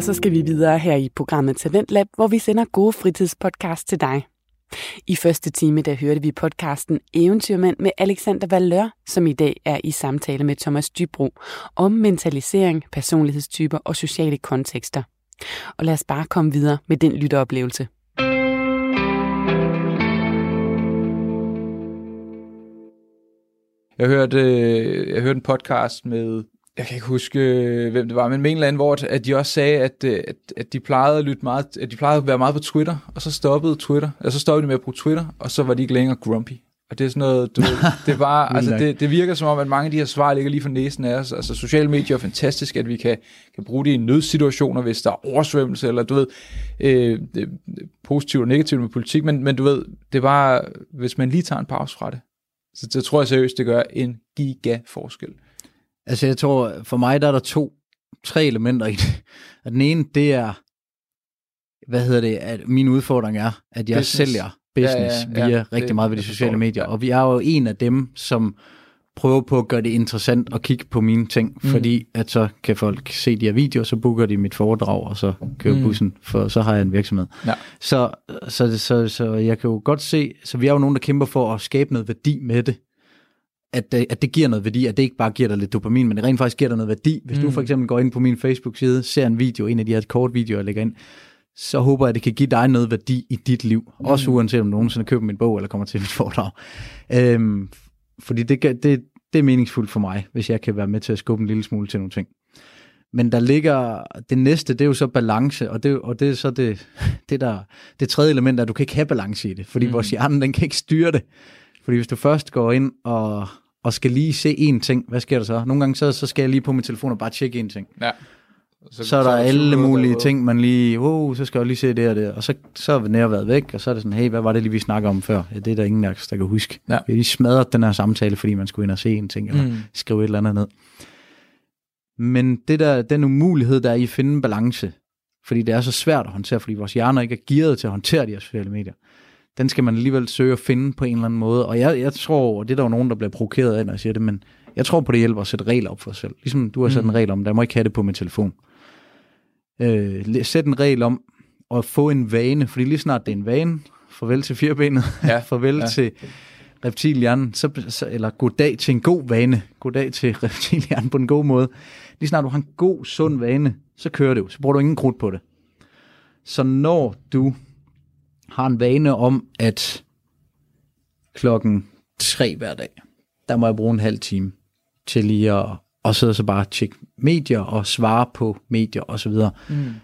Og så skal vi videre her i programmet Talentlab, hvor vi sender gode fritidspodcast til dig. I første time der hørte vi podcasten Eventyrmand med Alexander Valør, som i dag er i samtale med Thomas Dybro om mentalisering, personlighedstyper og sociale kontekster. Og lad os bare komme videre med den lytteoplevelse. Jeg hørte, øh, jeg hørte en podcast med, jeg kan ikke huske, øh, hvem det var, men med en eller anden, hvor at de også sagde, at, øh, at, at de plejede at lytte meget, at de plejede at være meget på Twitter, og så stoppede Twitter, og så stoppede de med at bruge Twitter, og så var de ikke længere grumpy. Og det er sådan noget, du, det, var, altså det, det virker som om, at mange af de her svar ligger lige for næsen af os. Altså sociale medier er fantastisk, at vi kan, kan bruge det i nødsituationer, hvis der er oversvømmelse, eller du ved, øh, det, positivt og negativt med politik, men, men du ved, det var, hvis man lige tager en pause fra det, så det tror jeg seriøst, det gør en giga forskel. Altså jeg tror, for mig der er der to, tre elementer i det. Og den ene, det er, hvad hedder det, at min udfordring er, at jeg business. sælger business ja, ja, ja, via rigtig det, meget ved de sociale medier. Og vi er jo en af dem, som prøver på at gøre det interessant at kigge på mine ting, mm. fordi at så kan folk se de her videoer, så booker de mit foredrag, og så kører mm. bussen, for så har jeg en virksomhed. Ja. Så, så, så, så jeg kan jo godt se, så vi er jo nogen, der kæmper for at skabe noget værdi med det, at det, at det giver noget værdi, at det ikke bare giver dig lidt dopamin, men det rent faktisk giver dig noget værdi. Hvis mm. du for eksempel går ind på min Facebook-side, ser en video, en af de her kort videoer, jeg lægger ind, så håber jeg, at det kan give dig noget værdi i dit liv. Mm. Også uanset om du nogensinde køber min bog, eller kommer til mit foredrag. Øhm, fordi det, det, det er meningsfuldt for mig, hvis jeg kan være med til at skubbe en lille smule til nogle ting. Men der ligger, det næste, det er jo så balance, og det, og det er så det, det, der, det tredje element, at du kan ikke have balance i det, fordi mm. vores hjerne, den kan ikke styre det. Fordi hvis du først går ind og, og skal lige se én ting, hvad sker der så? Nogle gange så, så skal jeg lige på min telefon og bare tjekke én ting. Ja. Så, så er der så alle mulige der, ting, man lige, wow, så skal jeg lige se det og det, og så, så er nær været væk, og så er det sådan, hey, hvad var det lige, vi snakker om før? Ja, det er der ingen, der, der kan huske. Ja. Vi smadret den her samtale, fordi man skulle ind og se en ting, eller mm. skrive et eller andet ned. Men det der, den umulighed, der er i at finde en balance, fordi det er så svært at håndtere, fordi vores hjerner ikke er gearet til at håndtere de her sociale medier, den skal man alligevel søge at finde på en eller anden måde. Og jeg, jeg tror, og det er der jo nogen, der bliver provokeret af, når jeg siger det, men jeg tror på, det hjælper at sætte regler op for sig selv. Ligesom du har sat mm. en regel om, der må ikke have det på min telefon øh, sætte en regel om at få en vane, fordi lige snart det er en vane, farvel til firebenet, ja. farvel ja. til reptilhjernen, så, så, eller goddag til en god vane, goddag til reptilhjernen på en god måde. Lige snart du har en god, sund vane, så kører det jo, så bruger du ingen krudt på det. Så når du har en vane om, at klokken tre hver dag, der må jeg bruge en halv time til lige at og så så bare tjekke medier og svare på medier og så videre. Mm.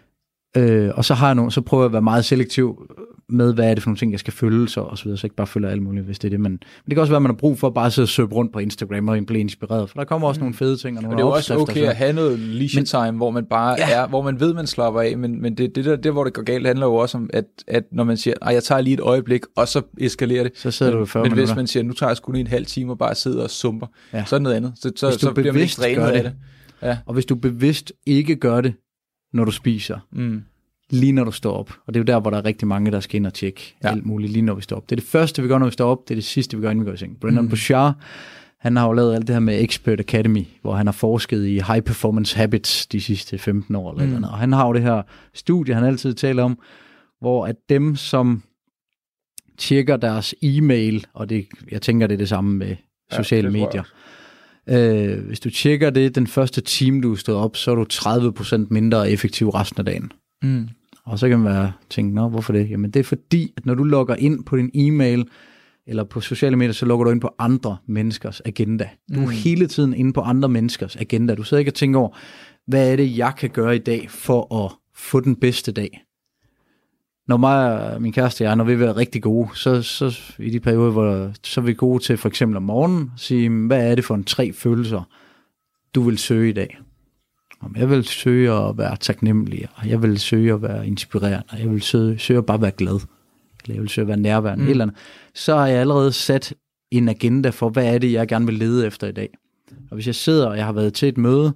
Øh, og så har jeg nogle, så prøver jeg at være meget selektiv med, hvad er det for nogle ting, jeg skal følge, så, og så videre, så ikke bare følger alt muligt, hvis det er det. Men, men det kan også være, at man har brug for at bare sidde og søge rundt på Instagram og blive inspireret, for der kommer også mm. nogle fede ting. Og, nogle og det er også okay at have noget leisure time, men, hvor man bare ja. er, hvor man ved, man slapper af, men, men det, det, der, det, hvor det går galt, handler jo også om, at, at når man siger, at jeg tager lige et øjeblik, og så eskalerer det. Så sidder men, du 40 Men minutter. hvis man siger, nu tager jeg sgu lige en halv time og bare sidder og sumper, ja. så er det noget andet. Så, så, så bliver man ikke drænet af det. Ja. Og hvis du bevidst ikke gør det, når du spiser, mm lige når du står op. Og det er jo der, hvor der er rigtig mange, der skal ind og tjekke ja. alt muligt, lige når vi står op. Det er det første, vi gør, når vi står op. Det er det sidste, vi gør, inden vi går i seng. Brendan mm. Bouchard, han har jo lavet alt det her med Expert Academy, hvor han har forsket i high performance habits de sidste 15 år. Eller mm. eller Og han har jo det her studie, han altid taler om, hvor at dem, som tjekker deres e-mail, og det, jeg tænker, det er det samme med sociale ja, medier, Øh, hvis du tjekker det den første time, du er stået op, så er du 30% mindre effektiv resten af dagen. Mm. Og så kan man være tænke, nå, hvorfor det? Jamen det er fordi, at når du logger ind på din e-mail, eller på sociale medier, så logger du ind på andre menneskers agenda. Du er mm. hele tiden inde på andre menneskers agenda. Du sidder ikke og tænker over, hvad er det, jeg kan gøre i dag for at få den bedste dag? Når mig og min kæreste og jeg, når vi være rigtig gode, så, så i de perioder, hvor så er vi gode til for eksempel om morgenen, at sige, hvad er det for en tre følelser, du vil søge i dag? Jeg vil søge at være taknemmelig, og jeg vil søge at være inspirerende, og jeg vil søge, søge at bare være glad, eller jeg vil søge at være nærværende, mm. eller andet, så har jeg allerede sat en agenda for, hvad er det, jeg gerne vil lede efter i dag. Og hvis jeg sidder, og jeg har været til et møde,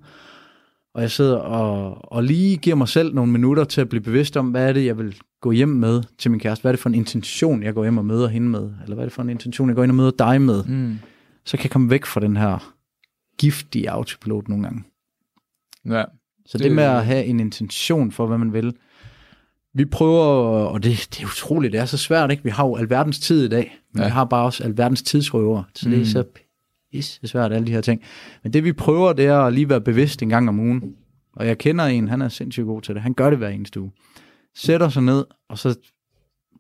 og jeg sidder og, og lige giver mig selv nogle minutter til at blive bevidst om, hvad er det, jeg vil gå hjem med til min kæreste? Hvad er det for en intention, jeg går hjem og møder hende med? Eller hvad er det for en intention, jeg går ind og møder dig med? Mm. Så kan jeg komme væk fra den her giftige autopilot nogle gange. Ja, Så det, det med at have en intention for, hvad man vil. Vi prøver, og det, det er utroligt, det er så svært, ikke? Vi har jo alverdens tid i dag, men ja. vi har bare også alverdens tidsrøver, så mm. det er så pisse svært, alle de her ting. Men det vi prøver, det er at lige være bevidst en gang om ugen. Og jeg kender en, han er sindssygt god til det. Han gør det hver eneste uge. Sætter sig ned, og så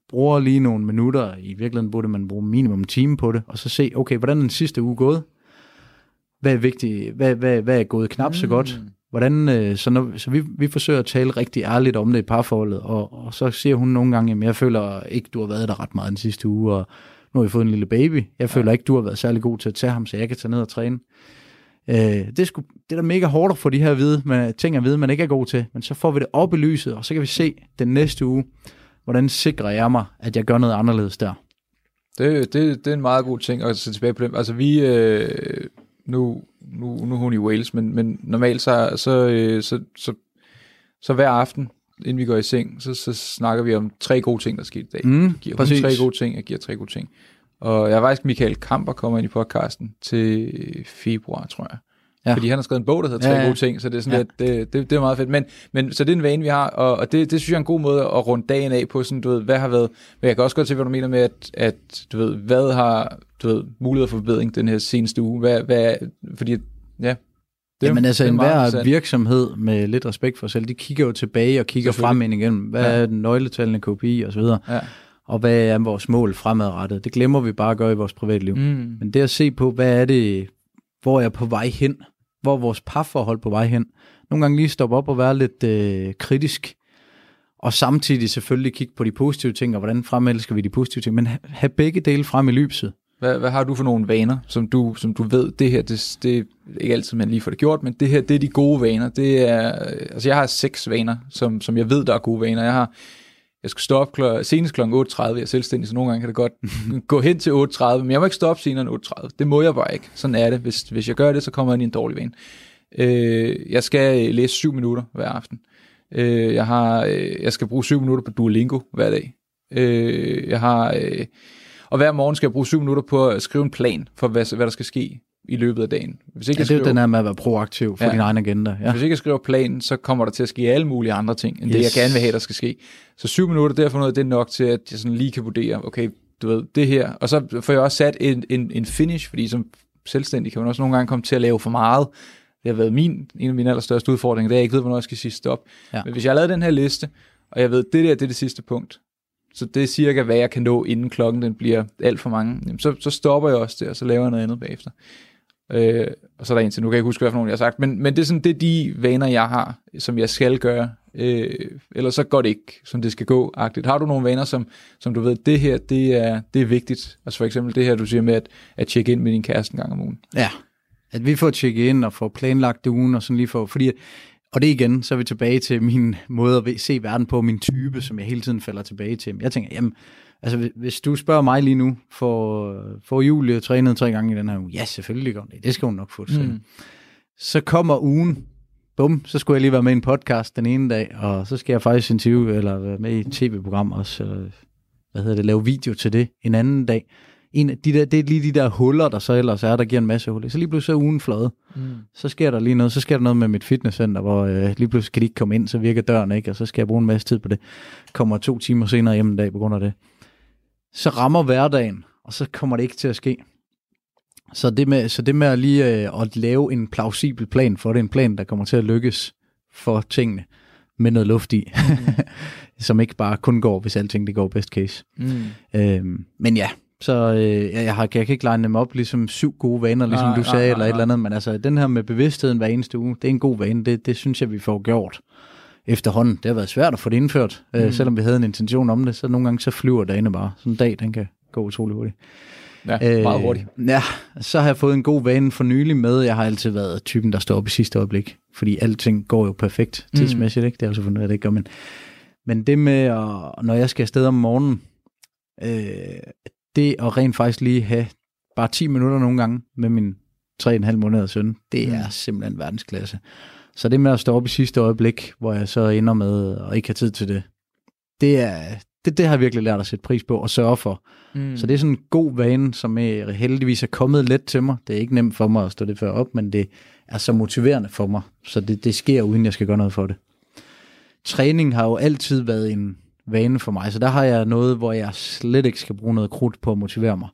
bruger lige nogle minutter. I virkeligheden burde man bruge minimum en time på det, og så se, okay, hvordan er den sidste uge gået? Hvad er vigtigt? Hvad, hvad, hvad er gået knap så godt? Hvordan, øh, så når, så vi, vi forsøger at tale rigtig ærligt om det i parforholdet, og, og så siger hun nogle gange, at jeg føler ikke, du har været der ret meget den sidste uge, og nu har vi fået en lille baby. Jeg føler ja. ikke, du har været særlig god til at tage ham, så jeg kan tage ned og træne. Øh, det, er sgu, det er da mega hårdt for de her vide, med, ting at vide, man ikke er god til, men så får vi det op i lyset, og så kan vi se den næste uge, hvordan sikrer jeg mig, at jeg gør noget anderledes der. Det, det, det er en meget god ting at se tilbage på dem. Altså vi, øh, nu, nu, nu er hun i Wales, men, men normalt så, så, øh, så, så, så hver aften, inden vi går i seng, så, så snakker vi om tre gode ting, der sker i dag. Mm, jeg giver præcis. tre gode ting, jeg giver tre gode ting. Og jeg er faktisk Michael Kamper kommer ind i podcasten til februar, tror jeg. Ja. Fordi han har skrevet en bog, der hedder Tre ja, ja. gode ting, så det er sådan ja. lidt, det, det, det er meget fedt. Men, men så det er en vane, vi har, og, og det, det synes jeg er en god måde at runde dagen af på, sådan, du ved, hvad har været, men jeg kan også godt se, hvad du mener med, at, at du ved, hvad har, du ved, mulighed for forbedring den her seneste uge, hvad, hvad fordi, ja, det, Jamen altså, en hver virksomhed med lidt respekt for sig selv, de kigger jo tilbage og kigger frem ind igennem. Hvad ja. er nøgletallene, KPI og så videre. Ja. Og hvad er vores mål fremadrettet? Det glemmer vi bare at gøre i vores privatliv. Mm. Men det at se på, hvad er det, hvor er jeg på vej hen? Hvor er vores parforhold på vej hen? Nogle gange lige stoppe op og være lidt øh, kritisk. Og samtidig selvfølgelig kigge på de positive ting, og hvordan fremelsker vi de positive ting. Men have begge dele frem i lyset. Hvad, hvad har du for nogle vaner, som du, som du ved, det her, det, det er ikke altid, man lige får det gjort, men det her, det er de gode vaner. Det er, øh, altså jeg har seks vaner, som, som jeg ved, der er gode vaner. Jeg har, jeg skal stå op kl- senest kl. 8.30, jeg er selvstændig, så nogle gange kan det godt gå hen til 8.30, men jeg må ikke stå op senere end 8.30. Det må jeg bare ikke. Sådan er det. Hvis, hvis jeg gør det, så kommer jeg ind i en dårlig vane. Øh, jeg skal øh, læse 7 minutter hver aften. Øh, jeg, har, øh, jeg skal bruge 7 minutter på Duolingo hver dag. Øh, jeg har... Øh, og hver morgen skal jeg bruge 7 minutter på at skrive en plan for, hvad, hvad der skal ske i løbet af dagen. Hvis ikke ja, det er skriver, den her med at være proaktiv for ja, din egen agenda. Ja. Hvis ikke jeg skriver planen, så kommer der til at ske alle mulige andre ting, end yes. det jeg gerne vil have, der skal ske. Så syv minutter, derfor noget, det er nok til, at jeg sådan lige kan vurdere, okay, du ved, det her. Og så får jeg også sat en, en, en finish, fordi som selvstændig kan man også nogle gange komme til at lave for meget. Det har været min, en af mine allerstørste udfordringer, det er, at jeg ikke ved, hvornår jeg skal sige stop. Ja. Men hvis jeg har lavet den her liste, og jeg ved, det der det er det sidste punkt, så det er cirka, hvad jeg kan nå, inden klokken den bliver alt for mange. Jamen, så, så stopper jeg også der, og så laver jeg noget andet bagefter. Øh, og så er der en til, nu kan jeg ikke huske, hvad for nogen jeg har sagt, men, men det er sådan, det er de vaner, jeg har, som jeg skal gøre. Øh, ellers så går det ikke, som det skal gå. -agtigt. Har du nogle vaner, som, som du ved, det her, det er, det er vigtigt? Altså for eksempel det her, du siger med at, at tjekke ind med din kæreste en gang om ugen. Ja, at vi får tjekket ind og får planlagt ugen, og sådan lige for, fordi og det igen, så er vi tilbage til min måde at se verden på, min type, som jeg hele tiden falder tilbage til. Jeg tænker, jamen, altså hvis du spørger mig lige nu, for, for Julie trænet tre gange i den her uge, ja, selvfølgelig gør det, det skal hun nok få det mm. Så kommer ugen, bum, så skulle jeg lige være med i en podcast den ene dag, og så skal jeg faktisk interviewe, eller være med i et tv-program også, eller hvad hedder det, lave video til det en anden dag en af de der, det er lige de der huller, der så ellers er, der giver en masse huller. Så lige pludselig er ugen flad. Mm. Så sker der lige noget. Så sker der noget med mit fitnesscenter, hvor øh, lige pludselig kan de ikke komme ind, så virker døren ikke, og så skal jeg bruge en masse tid på det. Kommer to timer senere hjem en dag på grund af det. Så rammer hverdagen, og så kommer det ikke til at ske. Så det med, så det med at lige øh, at lave en plausibel plan for det, en plan, der kommer til at lykkes for tingene, med noget luft i, mm. som ikke bare kun går, hvis alting det går best case. Mm. Øhm, men ja, så øh, jeg, har, jeg kan ikke line dem op ligesom syv gode vaner, ligesom nej, du sagde, nej, nej, eller et eller andet. Men altså, den her med bevidstheden hver eneste uge, det er en god vane. Det, det synes jeg, vi får gjort efterhånden. Det har været svært at få det indført, mm. øh, selvom vi havde en intention om det. Så nogle gange så flyver dagene bare. Sådan en dag, den kan gå utrolig hurtigt. Ja, øh, meget hurtigt. Ja, så har jeg fået en god vane for nylig med. Jeg har altid været typen, der står op i sidste øjeblik. Fordi alting går jo perfekt mm. tidsmæssigt, ikke? Det er jo selvfølgelig, at det ikke gør, men, men det med, at, når jeg skal afsted om morgenen, øh, det at rent faktisk lige have bare 10 minutter nogle gange med min 3,5 måneder søn, det mm. er simpelthen verdensklasse. Så det med at stå op i sidste øjeblik, hvor jeg så ender med at ikke have tid til det, det er, det, det har jeg virkelig lært at sætte pris på og sørge for. Mm. Så det er sådan en god vane, som er heldigvis er kommet let til mig. Det er ikke nemt for mig at stå det før op, men det er så motiverende for mig. Så det, det sker, uden jeg skal gøre noget for det. Træning har jo altid været en vane for mig, så der har jeg noget, hvor jeg slet ikke skal bruge noget krudt på at motivere mig.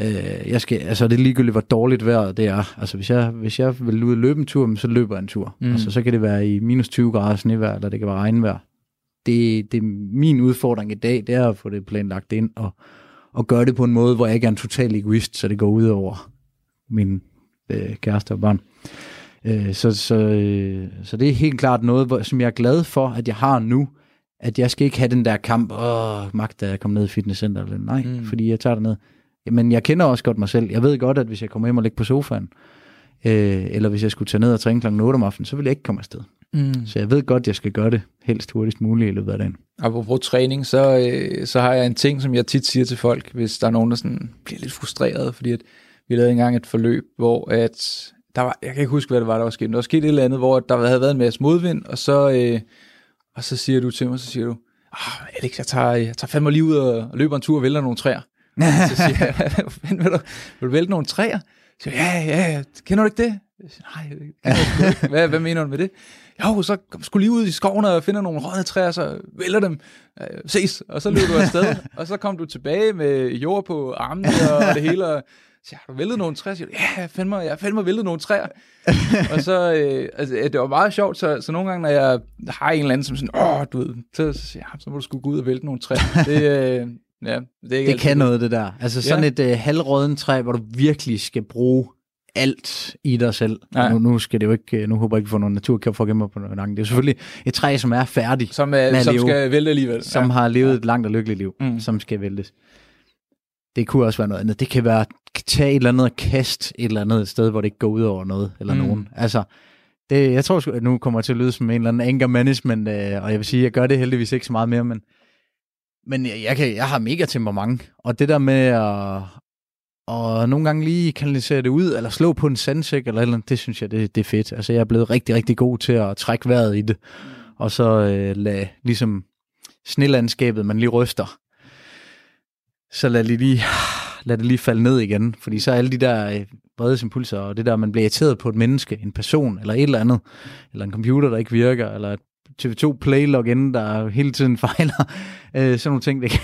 Øh, jeg skal, altså det er ligegyldigt, hvor dårligt vejret det er. Altså hvis jeg, hvis jeg vil ud og løbe en tur, så løber jeg en tur. Mm. Altså så kan det være i minus 20 grader snevejr, eller det kan være regnvejr. Det, det er min udfordring i dag, det er at få det planlagt ind, og, og gøre det på en måde, hvor jeg ikke er en total egoist, så det går ud over min øh, kæreste og børn. Øh, så, så, øh, så det er helt klart noget, hvor, som jeg er glad for, at jeg har nu, at jeg skal ikke have den der kamp, åh, magt, at jeg kommer ned i fitnesscenter, eller nej, mm. fordi jeg tager det ned. Men jeg kender også godt mig selv. Jeg ved godt, at hvis jeg kommer hjem og ligger på sofaen, øh, eller hvis jeg skulle tage ned og træne kl. 8 om aftenen, så vil jeg ikke komme afsted. Mm. Så jeg ved godt, at jeg skal gøre det helst hurtigst muligt i løbet af dagen. Apropos træning, så, øh, så har jeg en ting, som jeg tit siger til folk, hvis der er nogen, der sådan bliver lidt frustreret, fordi at vi lavede engang et forløb, hvor at der var, jeg kan ikke huske, hvad det var, der var sket. Der var sket et eller andet, hvor der havde været en masse modvind, og så, øh, og så siger du til mig, så siger du, ah, Alex, jeg tager, jeg tager fandme lige ud og, løber en tur og vælter nogle træer. Så siger jeg, vil du, vil du vælte nogle træer? Så siger jeg, ja, ja, kender du ikke det? Jeg siger, Nej, hvad, hvad mener du med det? Jo, så skulle lige ud i skoven og finde nogle rådne træer, så vælter dem. Øh, ses, og så løb du afsted, og så kom du tilbage med jord på armene og det hele, og så har du væltet nogle træer? Så siger ja, jeg fandme, jeg fandme væltet nogle træer. og så, øh, altså, det var meget sjovt, så, så nogle gange, når jeg har en eller anden, som sådan, åh, du ved, så, så jeg, så må du skulle gå ud og vælte nogle træer. Det, øh, ja, det, er det kan noget, det der. Altså sådan ja. et øh, halvråden træ, hvor du virkelig skal bruge alt i dig selv. Nu, nu skal det jo ikke, nu håber jeg ikke få nogle naturforgemmer på nakken. Det er selvfølgelig et træ, som er færdig. Som, er, som leve, skal vælte alligevel. Som ja. har levet ja. et langt og lykkeligt liv, mm. som skal væltes. Det kunne også være noget andet. Det kan være tage et eller andet og kaste et eller andet sted, hvor det ikke går ud over noget eller mm. nogen. Altså, det, jeg tror at nu kommer jeg til at lyde som en eller anden anger management, øh, og jeg vil sige, at jeg gør det heldigvis ikke så meget mere, men, men jeg, jeg, kan, jeg har mega temperament, og det der med at og nogle gange lige kanalisere det ud, eller slå på en sandsæk, eller eller andet, det synes jeg, det, det er fedt. Altså, jeg er blevet rigtig, rigtig god til at trække vejret i det, og så øh, lade ligesom snelandskabet, man lige ryster, så lad det lige, lad det lige falde ned igen, fordi så er alle de der brede øh, impulser, og det der, man bliver irriteret på et menneske, en person, eller et eller andet, eller en computer, der ikke virker, eller et TV2 Play login, der hele tiden fejler, øh, sådan nogle ting, det kan,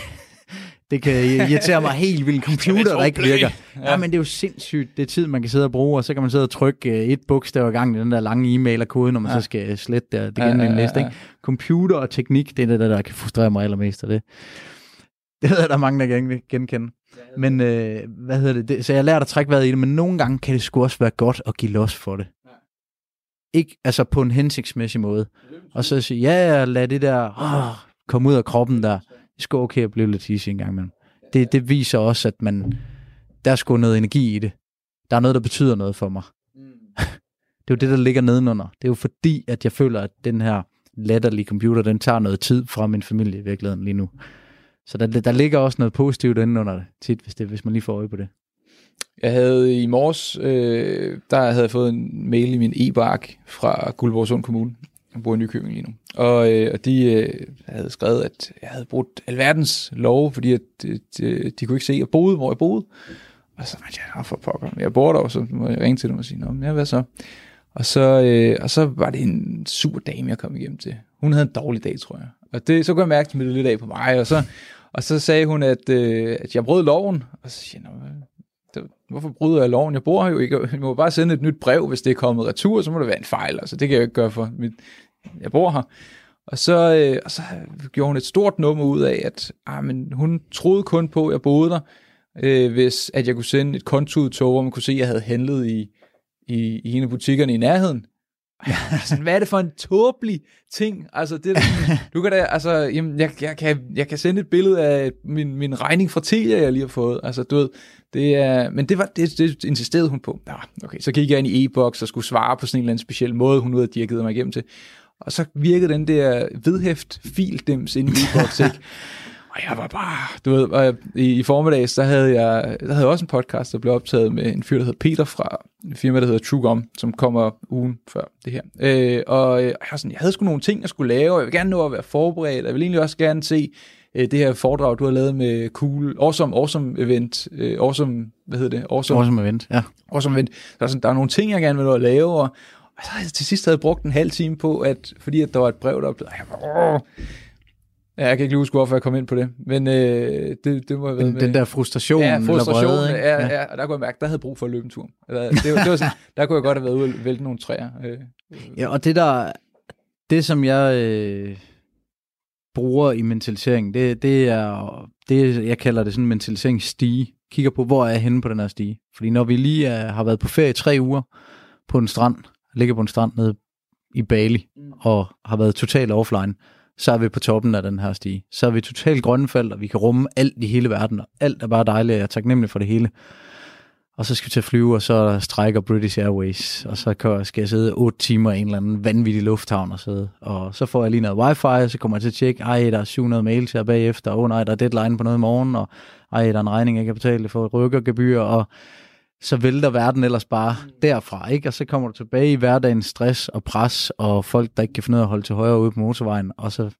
det kan irritere mig helt vildt. Computer, der ikke virker. Ja. ja, men det er jo sindssygt. Det er tid, man kan sidde og bruge, og så kan man sidde og trykke øh, et bogstav i gang i den der lange e-mail og kode, når man ja. så skal slette det, det igen ja, ja, ja, næste. Ikke? Computer og teknik, det er det, der, der kan frustrere mig allermest. Og det, det ved jeg, der er mange, der kan genkende. Men øh, hvad hedder det? det? Så jeg lært at trække vejret i det, men nogle gange kan det sgu også være godt at give los for det. Ikke, altså på en hensigtsmæssig måde. Og så sige, ja, lad det der åh, komme ud af kroppen der. Det skal okay at blive lidt hissig en gang imellem. Det, det viser også, at man, der er noget energi i det. Der er noget, der betyder noget for mig. Det er jo det, der ligger nedenunder. Det er jo fordi, at jeg føler, at den her latterlige computer, den tager noget tid fra min familie i virkeligheden lige nu. Så der, der ligger også noget positivt indenunder det, tit, hvis, det, hvis man lige får øje på det. Jeg havde i morges, øh, der havde jeg fået en mail i min e-bark fra Guldborgsund Kommune. Jeg bor i Nykøbing lige nu. Og, øh, og de øh, havde skrevet, at jeg havde brugt alverdens lov, fordi at, øh, de, de, kunne ikke se, at jeg boede, hvor jeg boede. Og så tænkte jeg, for pokker, jeg bor der, så må jeg ringe til dem og sige, Nå, ja, hvad så? Og så, øh, og så var det en super dame, jeg kom igennem til. Hun havde en dårlig dag, tror jeg. Og det, så kunne jeg mærke, at det lidt af på mig, og så og så sagde hun, at, øh, at jeg brød loven. Og så siger jeg, hvorfor bryder jeg loven? Jeg bor her jo ikke. Jeg må bare sende et nyt brev, hvis det er kommet retur, så må det være en fejl. Altså, det kan jeg jo ikke gøre for mit, jeg bor her. Og så, øh, og så gjorde hun et stort nummer ud af, at ah, men hun troede kun på, at jeg boede der, øh, hvis at jeg kunne sende et kontoudtog, hvor man kunne se, at jeg havde handlet i, i, i en af butikkerne i nærheden altså, hvad er det for en tåbelig ting? Altså, det, du kan da, altså, jamen, jeg, jeg, kan, jeg kan sende et billede af min, min regning fra Telia, jeg lige har fået. Altså, du ved, det er, men det, var, det, det insisterede hun på. Ja, okay, så gik jeg ind i e-boks og skulle svare på sådan en eller anden speciel måde, hun havde dirket mig igennem til. Og så virkede den der vedhæft fildims ind i e-boks, ikke? Og jeg var bare, du ved, og i, i formiddags, der havde jeg, der havde jeg også en podcast, der blev optaget med en fyr, der hedder Peter fra en firma, der hedder TrueGum, som kommer ugen før det her. Øh, og øh, jeg, sådan, jeg havde sgu nogle ting, jeg skulle lave, og jeg vil gerne nå at være forberedt, og jeg vil egentlig også gerne se, øh, det her foredrag, du har lavet med Cool, Awesome, Awesome Event, øh, Awesome, hvad hedder det? Awesome, awesome Event, ja. Awesome Event. Der er, sådan, der er nogle ting, jeg gerne vil nå at lave, og, og så jeg til sidst havde brugt en halv time på, at, fordi at der var et brev, der blev, Ja, jeg kan ikke lige huske, hvorfor jeg kom ind på det, men øh, det, det må have været den, med. Den der frustration, ja, frustration eller vrede, ja, ja, og der kunne jeg mærke, der havde brug for at løbe en tur. Det, det var sådan, der kunne jeg godt have været ude og vælte nogle træer. Øh. Ja, og det der, det som jeg øh, bruger i mentalisering, det, det er, det jeg kalder det sådan en mentaliseringsstige. Kigger på, hvor er jeg henne på den her stige. Fordi når vi lige er, har været på ferie i tre uger på en strand, ligger på en strand nede i Bali, mm. og har været totalt offline, så er vi på toppen af den her stige. Så er vi totalt grønne felt, og vi kan rumme alt i hele verden, og alt er bare dejligt, og jeg er taknemmelig for det hele. Og så skal vi til at flyve, og så strækker British Airways, og så skal jeg sidde 8 timer i en eller anden vanvittig lufthavn og sidde. Og så får jeg lige noget wifi, og så kommer jeg til at tjekke, ej, der er 700 mails her bagefter, og oh, nej, der er deadline på noget i morgen, og ej, der er en regning, jeg kan betale for rykkergebyr, og så vælter verden ellers bare derfra, ikke? Og så kommer du tilbage i hverdagens stress og pres, og folk, der ikke kan finde ud af at holde til højre ude på motorvejen, og så,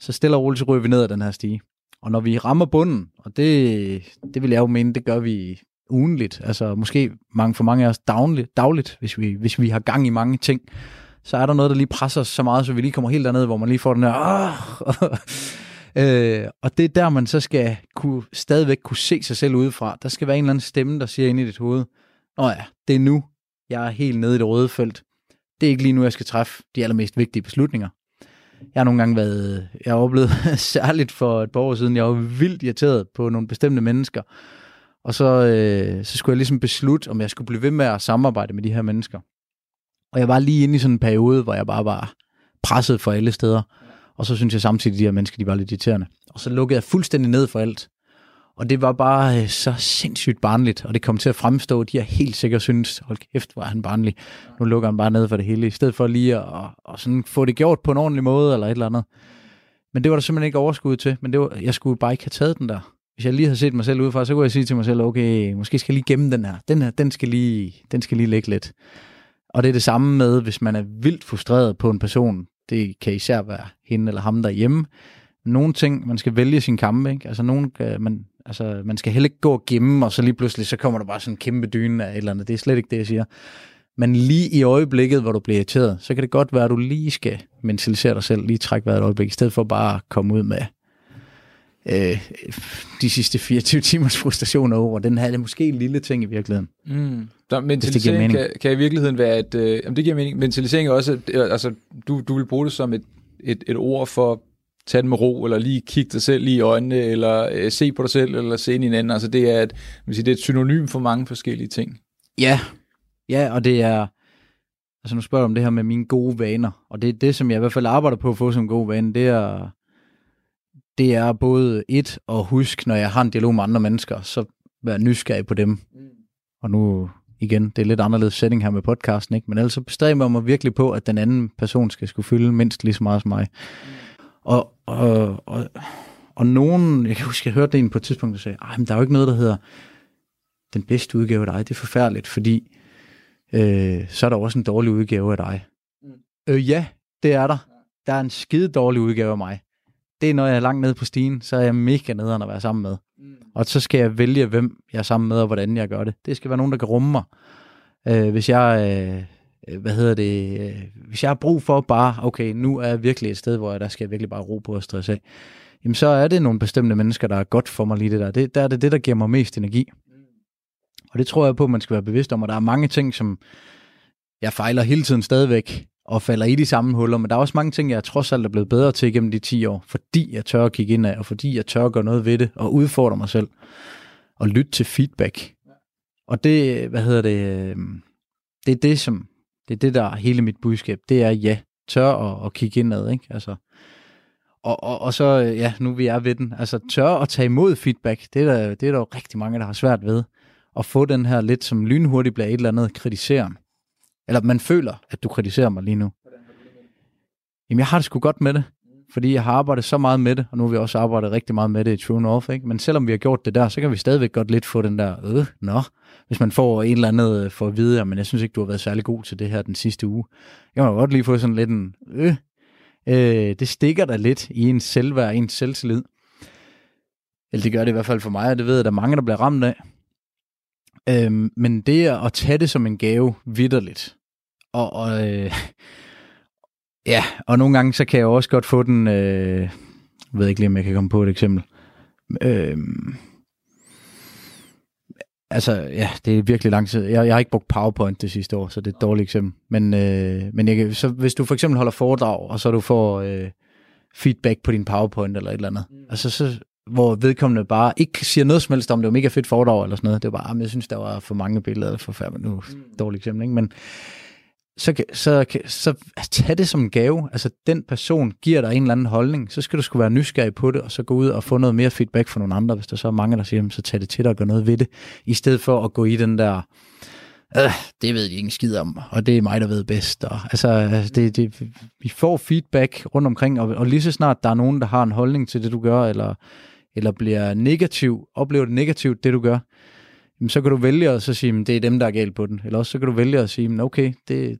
så stille og roligt, så ryger vi ned ad den her stige. Og når vi rammer bunden, og det, det vil jeg jo mene, det gør vi ugenligt, altså måske mange, for mange af os dagligt, dagligt hvis, vi, hvis vi har gang i mange ting, så er der noget, der lige presser os så meget, så vi lige kommer helt derned, hvor man lige får den der, øh, og det er der, man så skal kunne, stadigvæk kunne se sig selv udefra. Der skal være en eller anden stemme, der siger ind i dit hoved, Nå ja, det er nu, jeg er helt nede i det røde felt. Det er ikke lige nu, jeg skal træffe de allermest vigtige beslutninger. Jeg har nogle gange været, jeg har oplevet særligt for et par år siden, jeg var vildt irriteret på nogle bestemte mennesker, og så, øh, så skulle jeg ligesom beslutte, om jeg skulle blive ved med at samarbejde med de her mennesker. Og jeg var lige inde i sådan en periode, hvor jeg bare var presset for alle steder. Og så synes jeg samtidig, at de her mennesker, de var lidt irriterende. Og så lukkede jeg fuldstændig ned for alt. Og det var bare øh, så sindssygt barnligt, og det kom til at fremstå, at de har helt sikkert synes, hold kæft, hvor er han barnlig. Nu lukker han bare ned for det hele, i stedet for lige at, og, og sådan få det gjort på en ordentlig måde, eller et eller andet. Men det var der simpelthen ikke overskud til, men det var, jeg skulle bare ikke have taget den der hvis jeg lige havde set mig selv udefra, så kunne jeg sige til mig selv, okay, måske skal jeg lige gemme den her. Den her, den skal lige, den skal lige ligge lidt. Og det er det samme med, hvis man er vildt frustreret på en person. Det kan især være hende eller ham derhjemme. Nogle ting, man skal vælge sin kampe, ikke? Altså, nogen, øh, man, altså, man skal heller ikke gå og gemme, og så lige pludselig, så kommer der bare sådan en kæmpe dyne af et eller andet. Det er slet ikke det, jeg siger. Men lige i øjeblikket, hvor du bliver irriteret, så kan det godt være, at du lige skal mentalisere dig selv, lige trække vejret et øjeblik, i stedet for bare at komme ud med øh, de sidste 24 timers frustration over. Den er måske en lille ting i virkeligheden. Mm. Så mentalisering kan, kan i virkeligheden være et... Øh, jamen det giver mening. Mentalisering er også... Øh, altså, du, du vil bruge det som et, et, et ord for tage det med ro, eller lige kigge dig selv lige i øjnene, eller øh, se på dig selv, eller se ind i hinanden. Altså det er, et, sige, det er et synonym for mange forskellige ting. Ja, ja, og det er, altså nu spørger du om det her med mine gode vaner, og det er det, som jeg i hvert fald arbejder på at få som gode vane, det er det er både et at huske, når jeg har en dialog med andre mennesker, så være nysgerrig på dem. Mm. Og nu igen, det er lidt anderledes setting her med podcasten, ikke? men ellers bestræber jeg mig virkelig på, at den anden person skal skulle fylde mindst lige så meget som mig. Mm. Og, og, og, og nogen, jeg kan huske, jeg hørte en på et tidspunkt, der sagde, men der er jo ikke noget, der hedder den bedste udgave af dig. Det er forfærdeligt, fordi øh, så er der også en dårlig udgave af dig. Mm. Øh, ja, det er der. Der er en skide dårlig udgave af mig det er, når jeg er langt nede på stigen, så er jeg mega nederen at være sammen med. Mm. Og så skal jeg vælge, hvem jeg er sammen med, og hvordan jeg gør det. Det skal være nogen, der kan rumme mig. Øh, hvis jeg, øh, hvad hedder det, øh, hvis jeg har brug for bare, okay, nu er jeg virkelig et sted, hvor jeg, der skal jeg virkelig bare ro på og stresse af, jamen så er det nogle bestemte mennesker, der er godt for mig lige det der. Det, der er det det, der giver mig mest energi. Og det tror jeg på, at man skal være bevidst om, og der er mange ting, som jeg fejler hele tiden stadigvæk, og falder i de samme huller, men der er også mange ting, jeg trods alt er blevet bedre til gennem de 10 år, fordi jeg tør at kigge ind af, og fordi jeg tør at gøre noget ved det, og udfordre mig selv, og lytte til feedback. Og det, hvad hedder det, øhm, det er det, som, det er det, der er hele mit budskab, det er ja, tør at, at kigge indad, ikke? Altså, og, og, og så, øh, ja, nu vi er ved den, altså tør at tage imod feedback, det er der, det er der jo rigtig mange, der har svært ved, at få den her lidt som lynhurtigt bliver et eller andet kritiseren eller man føler, at du kritiserer mig lige nu. Jamen, jeg har det sgu godt med det. Fordi jeg har arbejdet så meget med det, og nu har vi også arbejdet rigtig meget med det i True North, ikke? Men selvom vi har gjort det der, så kan vi stadigvæk godt lidt få den der, øh, nå, hvis man får en eller andet øh, for at vide, men jeg synes ikke, du har været særlig god til det her den sidste uge. Jeg må godt lige få sådan lidt en, øh, øh det stikker der lidt i en selvværd, en selvtillid. Eller det gør det i hvert fald for mig, og det ved jeg, at der er mange, der bliver ramt af. Øhm, men det er at tage det som en gave vidderligt. Og, og øh, ja, og nogle gange så kan jeg også godt få den, øh, jeg ved ikke lige, om jeg kan komme på et eksempel. Øh, altså, ja, det er virkelig lang tid. Jeg, jeg har ikke brugt PowerPoint det sidste år, så det er et dårligt eksempel. Men, øh, men jeg, så hvis du for eksempel holder foredrag, og så du får øh, feedback på din PowerPoint eller et eller andet, mm. altså så, hvor vedkommende bare ikke siger noget som helst om, det var mega fedt foredrag eller sådan noget. Det var bare, jeg synes, der var for mange billeder, for færdigt nu, mm. dårligt eksempel, ikke? Men, så, så, så tag det som en gave. Altså, den person giver dig en eller anden holdning, så skal du skulle være nysgerrig på det, og så gå ud og få noget mere feedback fra nogle andre, hvis der så er mange, der siger, så tag det til dig og gør noget ved det, i stedet for at gå i den der, øh, det ved de ingen skid om, og det er mig, der ved bedst. Og, altså, det, det, vi får feedback rundt omkring, og, og lige så snart der er nogen, der har en holdning til det, du gør, eller, eller bliver negativ, oplever det negativt, det du gør, jamen, så kan du vælge at så sige, at det er dem, der er galt på den. Eller også så kan du vælge at sige, okay, det,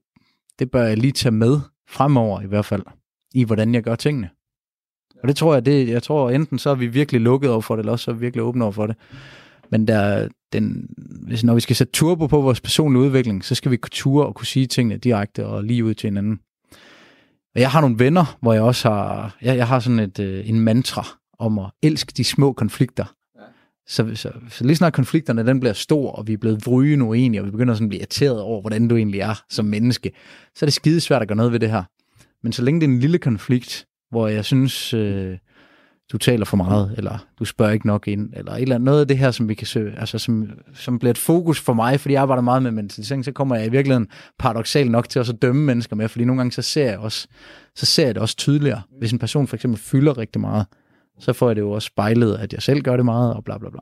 det bør jeg lige tage med fremover i hvert fald, i hvordan jeg gør tingene. Og det tror jeg, det, jeg tror enten så er vi virkelig lukket over for det, eller også så er vi virkelig åbne over for det. Men der, den, hvis, når vi skal sætte turbo på vores personlige udvikling, så skal vi kunne ture og kunne sige tingene direkte og lige ud til hinanden. Og jeg har nogle venner, hvor jeg også har, jeg, jeg har sådan et, øh, en mantra om at elske de små konflikter. Så, så, så lige snart konflikterne den bliver stor, og vi er blevet vrygende uenige, og vi begynder sådan at blive irriteret over, hvordan du egentlig er som menneske, så er det skide svært at gøre noget ved det her. Men så længe det er en lille konflikt, hvor jeg synes, øh, du taler for meget, eller du spørger ikke nok ind, eller et eller andet, noget af det her, som vi kan søge, altså som, som bliver et fokus for mig, fordi jeg arbejder meget med mentalisering, så kommer jeg i virkeligheden paradoxalt nok til også at dømme mennesker med, fordi nogle gange så ser jeg også, så ser jeg det også tydeligere. Hvis en person for eksempel fylder rigtig meget, så får jeg det jo også spejlet, at jeg selv gør det meget, og bla bla bla.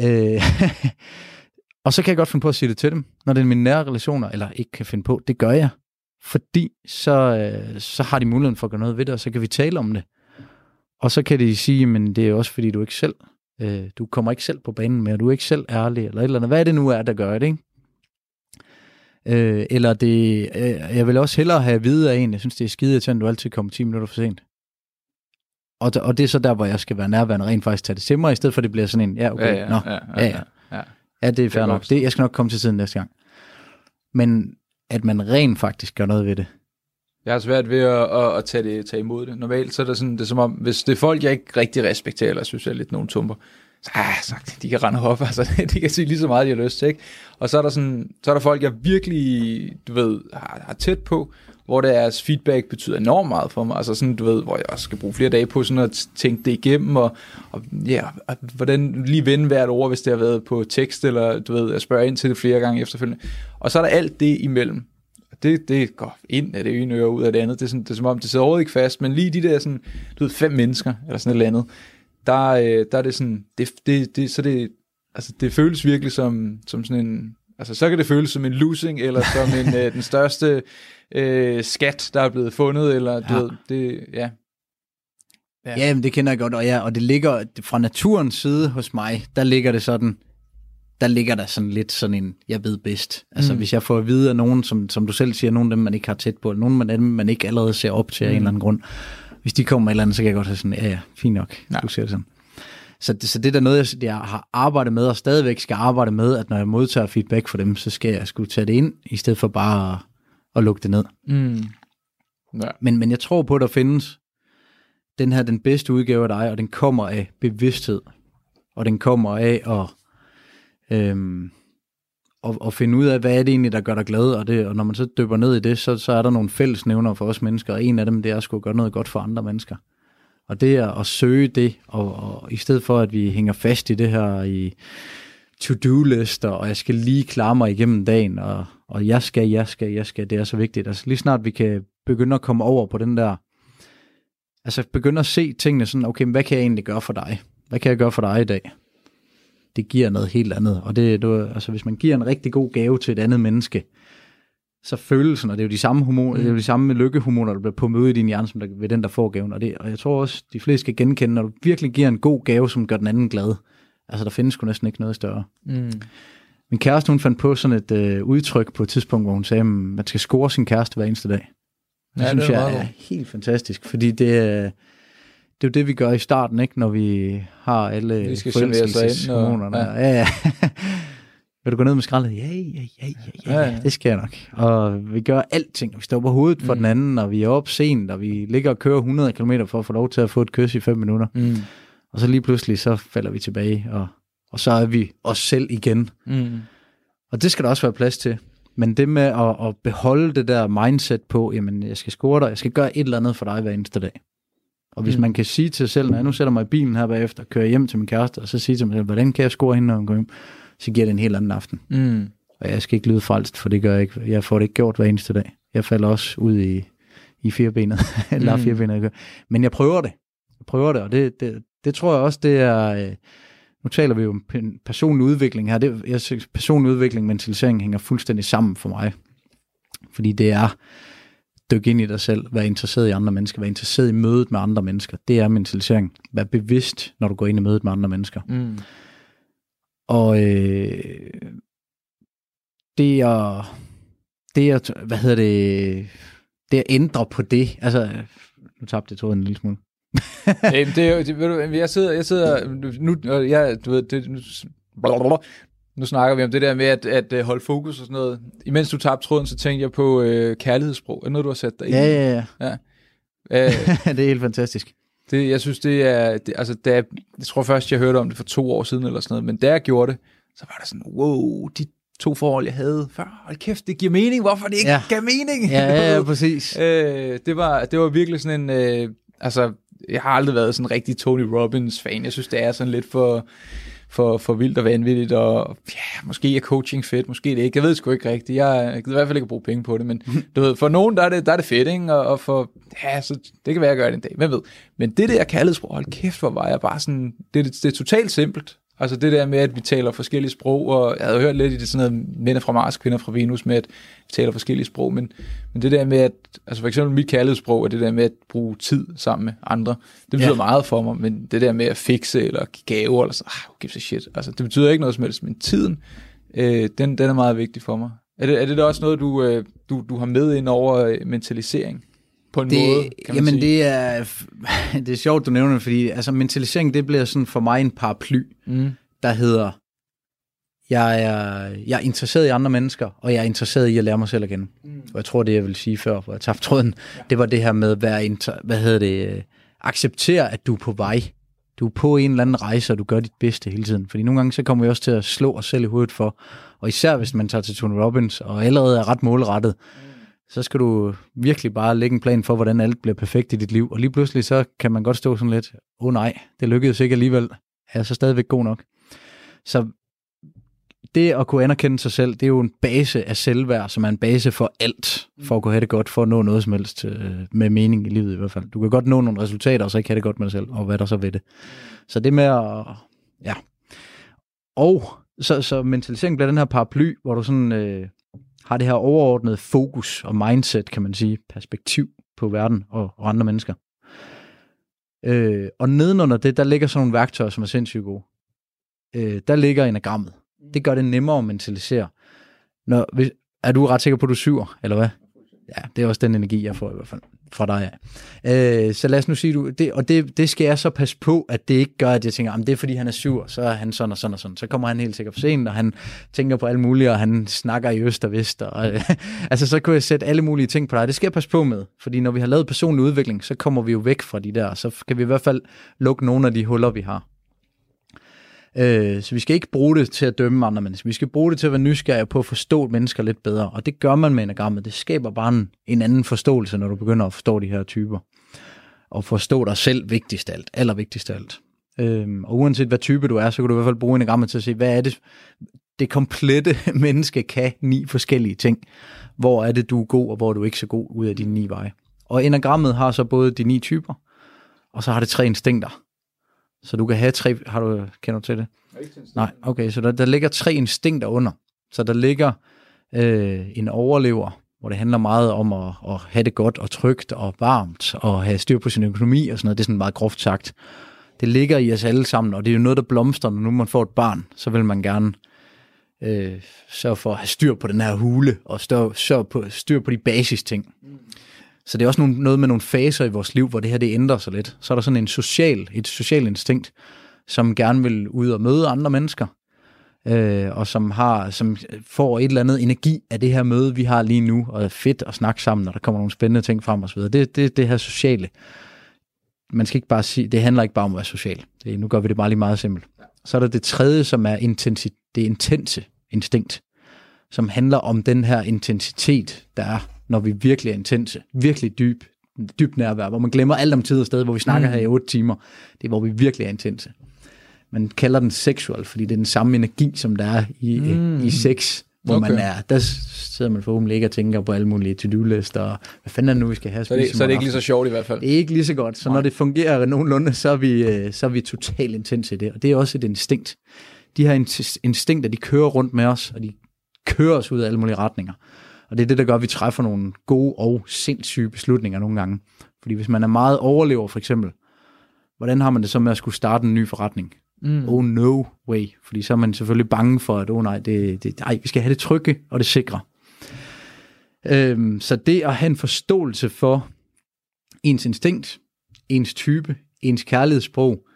Øh, og så kan jeg godt finde på at sige det til dem, når det er mine nære relationer, eller ikke kan finde på, det gør jeg. Fordi så, øh, så har de muligheden for at gøre noget ved det, og så kan vi tale om det. Og så kan de sige, men det er også fordi, du ikke selv, øh, du kommer ikke selv på banen mere, du er ikke selv ærlig, eller et eller andet. Hvad er det nu er, der gør det, ikke? Øh, eller det, øh, jeg vil også hellere have at vide af en, jeg synes, det er skide at du altid kommer 10 minutter for sent. Og, og det er så der, hvor jeg skal være nærværende rent faktisk tage det til mig, i stedet for at det bliver sådan en, ja, okay, ja, ja, nå, ja, ja, ja, ja. ja det er fair det nok. Det, jeg skal nok komme til tiden næste gang. Men at man rent faktisk gør noget ved det. Jeg har svært ved at, at, at tage, det, tage imod det. Normalt så er det sådan, det er som om, hvis det er folk, jeg ikke rigtig respekterer, eller synes jeg er lidt nogen tumper, så, ah, så de kan rende op, altså, de kan sige lige så meget, de har lyst til, ikke? Og så er der sådan, så er der folk, jeg virkelig, du ved, har, har tæt på, hvor deres feedback betyder enormt meget for mig. Altså sådan, du ved, hvor jeg skal bruge flere dage på sådan at tænke det igennem, og, og ja, og hvordan lige vende hvert ord, hvis det har været på tekst, eller du ved, jeg spørger ind til det flere gange efterfølgende. Og så er der alt det imellem. Det, det går ind af det ene øre ud af det andet. Det er, sådan, det er som om, det sidder overhovedet ikke fast, men lige de der sådan, du ved, fem mennesker, eller sådan et eller andet, der, øh, der er det sådan, det, det, det, så det, altså det føles virkelig som, som sådan en, altså så kan det føles som en losing, eller som en, øh, den største øh, skat, der er blevet fundet, eller du ja. ved, det, ja. Ja. ja, men det kender jeg godt, og, ja, og det ligger fra naturens side hos mig, der ligger det sådan, der ligger der sådan lidt sådan en, jeg ved bedst. Altså mm. hvis jeg får at vide af nogen, som, som du selv siger, nogen af dem, man ikke har tæt på, nogen af dem, man ikke allerede ser op til mm. af en eller anden grund, hvis de kommer med et eller andet, så kan jeg godt have sådan, ja ja, fint nok, ja. du siger det sådan. Så det, så det er noget, jeg, jeg har arbejdet med, og stadigvæk skal arbejde med, at når jeg modtager feedback fra dem, så skal jeg skulle tage det ind, i stedet for bare at, at lukke det ned. Mm. Ja. Men, men jeg tror på, at der findes den her den bedste udgave af dig, og den kommer af bevidsthed, og den kommer af at, øhm, at, at finde ud af, hvad er det egentlig, der gør dig glad, og, det, og når man så dypper ned i det, så, så er der nogle fællesnævner for os mennesker, og en af dem, det er at skulle gøre noget godt for andre mennesker. Og det er at søge det, og, og i stedet for, at vi hænger fast i det her i to-do-lister, og jeg skal lige klare mig igennem dagen, og, og jeg skal, jeg skal, jeg skal, det er så vigtigt. Altså lige snart vi kan begynde at komme over på den der, altså begynde at se tingene sådan, okay, hvad kan jeg egentlig gøre for dig? Hvad kan jeg gøre for dig i dag? Det giver noget helt andet, og det, det altså hvis man giver en rigtig god gave til et andet menneske, så følelsen, og det er jo de samme, hormoner, mm. det er jo de samme lykkehormoner, der bliver pumpet ud i din hjerne, som der, ved den, der får gaven. Og, det, og jeg tror også, de fleste skal genkende, når du virkelig giver en god gave, som gør den anden glad. Altså, der findes sgu næsten ikke noget større. Mm. Min kæreste, hun fandt på sådan et øh, udtryk på et tidspunkt, hvor hun sagde, at man skal score sin kæreste hver eneste dag. Det ja, synes det jeg er helt fantastisk, fordi det, det er jo det, vi gør i starten, ikke? når vi har alle vi skal forelskelseshormonerne. Ja. ja, ja. Vil du gå ned med skraldet? Ja, ja, ja, ja, ja, ja, det skal jeg nok. Og vi gør alting. Vi står på hovedet for mm. den anden, og vi er op sent, og vi ligger og kører 100 km for at få lov til at få et kys i 5 minutter. Mm. Og så lige pludselig, så falder vi tilbage, og, og så er vi os selv igen. Mm. Og det skal der også være plads til. Men det med at, at beholde det der mindset på, jamen jeg skal score dig, jeg skal gøre et eller andet for dig hver eneste dag. Og hvis mm. man kan sige til sig selv, når jeg nu sætter mig i bilen her bagefter, kører hjem til min kæreste, og så siger til mig selv, hvordan kan jeg score hende, når hun går hjem? Så giver det en helt anden aften. Mm. Og jeg skal ikke lyde falsk, for det gør jeg ikke. Jeg får det ikke gjort hver eneste dag. Jeg falder også ud i, i firebenet, eller mm. firebenet. Men jeg prøver det. Jeg prøver det, og det, det, det tror jeg også, det er... Øh, nu taler vi jo om personlig udvikling her. Det, jeg synes, personlig udvikling og mentalisering hænger fuldstændig sammen for mig. Fordi det er dykke ind i dig selv, være interesseret i andre mennesker, være interesseret i mødet med andre mennesker. Det er mentalisering. Vær bevidst, når du går ind i mødet med andre mennesker. Mm. Og øh, det er, det er, hvad hedder det, det at ændre på det, altså, nu tabte jeg tråden en lille smule. Jamen, det er jo, det, ved du, jeg sidder, jeg sidder, nu, jeg, du ved, det, nu, blablabla, nu snakker vi om det der med at, at holde fokus og sådan noget. Imens du tabte tråden, så tænkte jeg på øh, kærlighedssprog. Er noget, du har sat dig i? Ja, ja, ja. ja. Æh, det er helt fantastisk. Det, jeg synes, det er, det, altså, det er, jeg tror først, jeg hørte om det for to år siden eller sådan noget, men da jeg gjorde det, så var der sådan, wow, de to forhold, jeg havde før, hold kæft, det giver mening, hvorfor det ikke ja. gav mening? Ja, ja, ja præcis. øh, det, var, det var virkelig sådan en, øh, altså, jeg har aldrig været sådan en rigtig Tony Robbins fan, jeg synes, det er sådan lidt for, for, for vildt og vanvittigt, og ja, måske er coaching fedt, måske det ikke, jeg ved sgu ikke rigtigt, jeg, gider i hvert fald ikke bruge penge på det, men du ved, for nogen, der er det, der er det fedt, ikke? Og, og for, ja, så det kan være, at jeg gør det en dag, hvem ved. Men det der kærlighedssprog, hold kæft, hvor var jeg bare sådan, det, det, det er totalt simpelt, Altså det der med, at vi taler forskellige sprog, og jeg havde hørt lidt i det sådan noget, mænd fra Mars, kvinder fra Venus, med at vi taler forskellige sprog, men, men det der med, at, altså for eksempel mit kærlighedssprog, er det der med at bruge tid sammen med andre, det betyder ja. meget for mig, men det der med at fikse, eller give gave, eller så, ah, give shit, altså det betyder ikke noget som helst, men tiden, øh, den, den er meget vigtig for mig. Er det, er det da også noget, du, øh, du, du har med ind over øh, mentalisering? På en det, måde, kan jamen det er, det er sjovt, du nævner det, fordi altså, mentalisering, det bliver sådan for mig en paraply. Mm der hedder, jeg er, jeg er interesseret i andre mennesker, og jeg er interesseret i at lære mig selv igen. Mm. Og jeg tror, det jeg vil sige før, hvor jeg tabte tråden, ja. det var det her med være, inter, hvad hedder det, acceptere, at du er på vej. Du er på en eller anden rejse, og du gør dit bedste hele tiden. Fordi nogle gange, så kommer vi også til at slå os selv i hovedet for, og især hvis man tager til Tony Robbins, og allerede er ret målrettet, mm så skal du virkelig bare lægge en plan for, hvordan alt bliver perfekt i dit liv. Og lige pludselig, så kan man godt stå sådan lidt, åh oh, nej, det lykkedes ikke alligevel. Er jeg så stadigvæk god nok? Så det at kunne anerkende sig selv, det er jo en base af selvværd, som er en base for alt, for at kunne have det godt, for at nå noget som helst øh, med mening i livet i hvert fald. Du kan godt nå nogle resultater, og så ikke have det godt med dig selv, og hvad der så ved det. Så det med at, ja. Og så, så mentalisering bliver den her paraply, hvor du sådan øh, har det her overordnede fokus og mindset, kan man sige, perspektiv på verden og, og andre mennesker. Øh, og nedenunder det, der ligger sådan nogle værktøjer, som er sindssygt gode øh, der ligger enagrammet. Det gør det nemmere at mentalisere. Når, hvis, er du ret sikker på, at du syver, eller hvad? Ja, det er også den energi, jeg får i hvert fald fra dig af. Øh, så lad os nu sige, du, det, og det, det skal jeg så passe på, at det ikke gør, at jeg tænker, det er fordi han er sur, så er han sådan og sådan og sådan. Så kommer han helt sikkert for sent, og han tænker på alle mulige, og han snakker i øst og vest. Og, øh, altså så kunne jeg sætte alle mulige ting på dig. Det skal jeg passe på med, fordi når vi har lavet personlig udvikling, så kommer vi jo væk fra de der, så kan vi i hvert fald lukke nogle af de huller, vi har. Øh, så vi skal ikke bruge det til at dømme andre mennesker. Vi skal bruge det til at være nysgerrige på at forstå mennesker lidt bedre. Og det gør man med enagrammet. Det skaber bare en, en anden forståelse, når du begynder at forstå de her typer. Og forstå dig selv vigtigst af alt. Allervigtigst af alt. Øh, og uanset hvad type du er, så kan du i hvert fald bruge enagrammet til at se, hvad er det, det komplette menneske kan ni forskellige ting. Hvor er det, du er god, og hvor er du ikke så god ud af dine ni veje. Og enagrammet har så både de ni typer, og så har det tre instinkter. Så du kan have tre... Har du, kender du til det? Nej, okay, så der, der ligger tre instinkter under. Så der ligger øh, en overlever, hvor det handler meget om at, at have det godt og trygt og varmt, og have styr på sin økonomi og sådan noget. Det er sådan meget groft sagt. Det ligger i os alle sammen, og det er jo noget, der blomstrer, når nu man får et barn. Så vil man gerne øh, sørge for at have styr på den her hule, og stør, sørge på, styr på de basis ting. Mm. Så det er også nogle, noget med nogle faser i vores liv, hvor det her det ændrer sig lidt. Så er der sådan en social, et socialt instinkt, som gerne vil ud og møde andre mennesker, øh, og som, har, som får et eller andet energi af det her møde, vi har lige nu, og er fedt at snakke sammen, når der kommer nogle spændende ting frem osv. Det, det, det her sociale. Man skal ikke bare sige, det handler ikke bare om at være social. Det, nu gør vi det bare lige meget simpelt. Så er der det tredje, som er intensi, det intense instinkt, som handler om den her intensitet, der er, når vi virkelig er intense, virkelig dyb, dybt nærvær, hvor man glemmer alt om tid og sted, hvor vi snakker mm. her i otte timer. Det er, hvor vi virkelig er intense man kalder den sexual, fordi det er den samme energi, som der er i, mm. i sex, hvor okay. man er. Der sidder man forhåbentlig ikke og tænker på alle mulige to-do-lister, og hvad fanden er det nu, vi skal have? Så, det, så er det ikke lige så sjovt i hvert fald? Det er ikke lige så godt. Så Nej. når det fungerer nogenlunde, så er vi, øh, så er vi totalt intens i det, og det er også et instinkt. De her instinkter, de kører rundt med os, og de kører os ud af alle mulige retninger. Og det er det, der gør, at vi træffer nogle gode og sindssyge beslutninger nogle gange. Fordi hvis man er meget overlever, for eksempel, hvordan har man det så med at skulle starte en ny forretning? Mm. Oh no way. Fordi så er man selvfølgelig bange for, at oh nej, det, det, ej, vi skal have det trygge og det sikre. Øhm, så det at have en forståelse for ens instinkt, ens type, ens kærlighedssprog,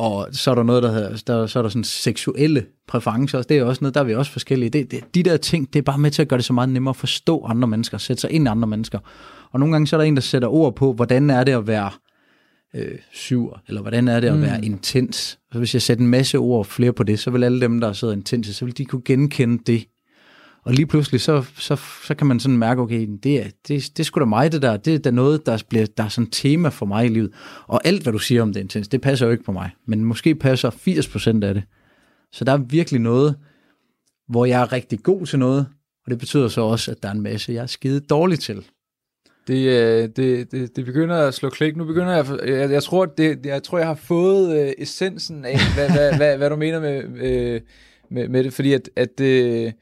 og så er der noget, der hedder, der, så er der sådan seksuelle præferencer, det er også noget, der er vi også forskellige. Det, det, de der ting, det er bare med til at gøre det så meget nemmere at forstå andre mennesker, sætte sig ind i andre mennesker. Og nogle gange så er der en, der sætter ord på, hvordan er det at være øh, sur, eller hvordan er det at være mm. intens. Så hvis jeg sætter en masse ord flere på det, så vil alle dem, der sidder intense, så vil de kunne genkende det. Og lige pludselig, så, så, så kan man sådan mærke, okay, det er, det, det er sgu da mig, det der. Det er da noget, der, bliver, der er sådan et tema for mig i livet. Og alt, hvad du siger om det intens, det passer jo ikke på mig. Men måske passer 80% af det. Så der er virkelig noget, hvor jeg er rigtig god til noget, og det betyder så også, at der er en masse, jeg er skide dårlig til. Det, øh, det, det, det begynder at slå klik. Nu begynder jeg, jeg, jeg tror, det, jeg tror, jeg har fået øh, essensen af, hvad, hvad, hvad, hvad du mener med, øh, med, med det, fordi at, at øh,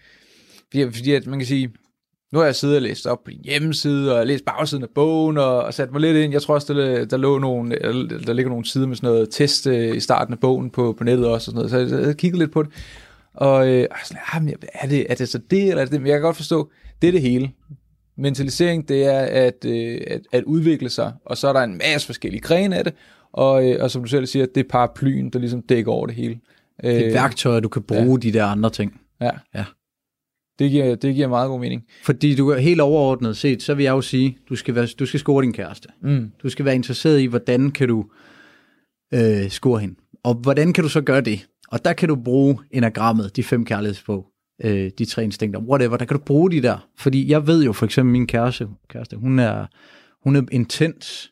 fordi, fordi at man kan sige, nu har jeg siddet og læst op på din hjemmeside, og læst bagsiden af bogen, og, og sat mig lidt ind. Jeg tror også, der, der, lå nogle, der ligger nogle sider med sådan noget test uh, i starten af bogen på, på nettet også, og sådan noget. så jeg, jeg kiggede lidt på det. Og øh, sådan, er, det, er det så det, eller er det det? Men jeg kan godt forstå, det er det hele. Mentalisering, det er at, øh, at, at udvikle sig, og så er der en masse forskellige grene af det, og, øh, og som du selv siger, det er paraplyen, der ligesom dækker over det hele. Det er øh, værktøjer, du kan bruge ja. de der andre ting. Ja. ja. Det giver, det giver meget god mening. Fordi du er helt overordnet set, så vil jeg jo sige, du skal, være, du skal score din kæreste. Mm. Du skal være interesseret i, hvordan kan du øh, score hende. Og hvordan kan du så gøre det? Og der kan du bruge enagrammet, de fem kærlighedssprog øh, de tre instinkter, whatever, der kan du bruge de der. Fordi jeg ved jo for eksempel, min kæreste, kæreste hun, er, hun er intens.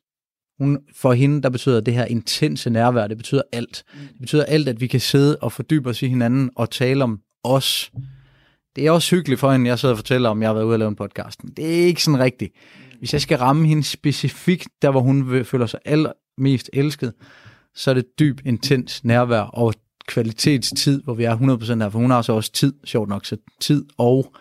Hun, for hende, der betyder det her intense nærvær, det betyder alt. Det betyder alt, at vi kan sidde og fordybe os i hinanden og tale om os. Det er også hyggeligt for hende, jeg sidder og fortæller om, jeg har været ude og lave en podcast. Men det er ikke sådan rigtigt. Hvis jeg skal ramme hende specifikt, der hvor hun føler sig allermest elsket, så er det dyb, intens nærvær og kvalitetstid, hvor vi er 100% her, for hun har så også tid, sjovt nok, så tid og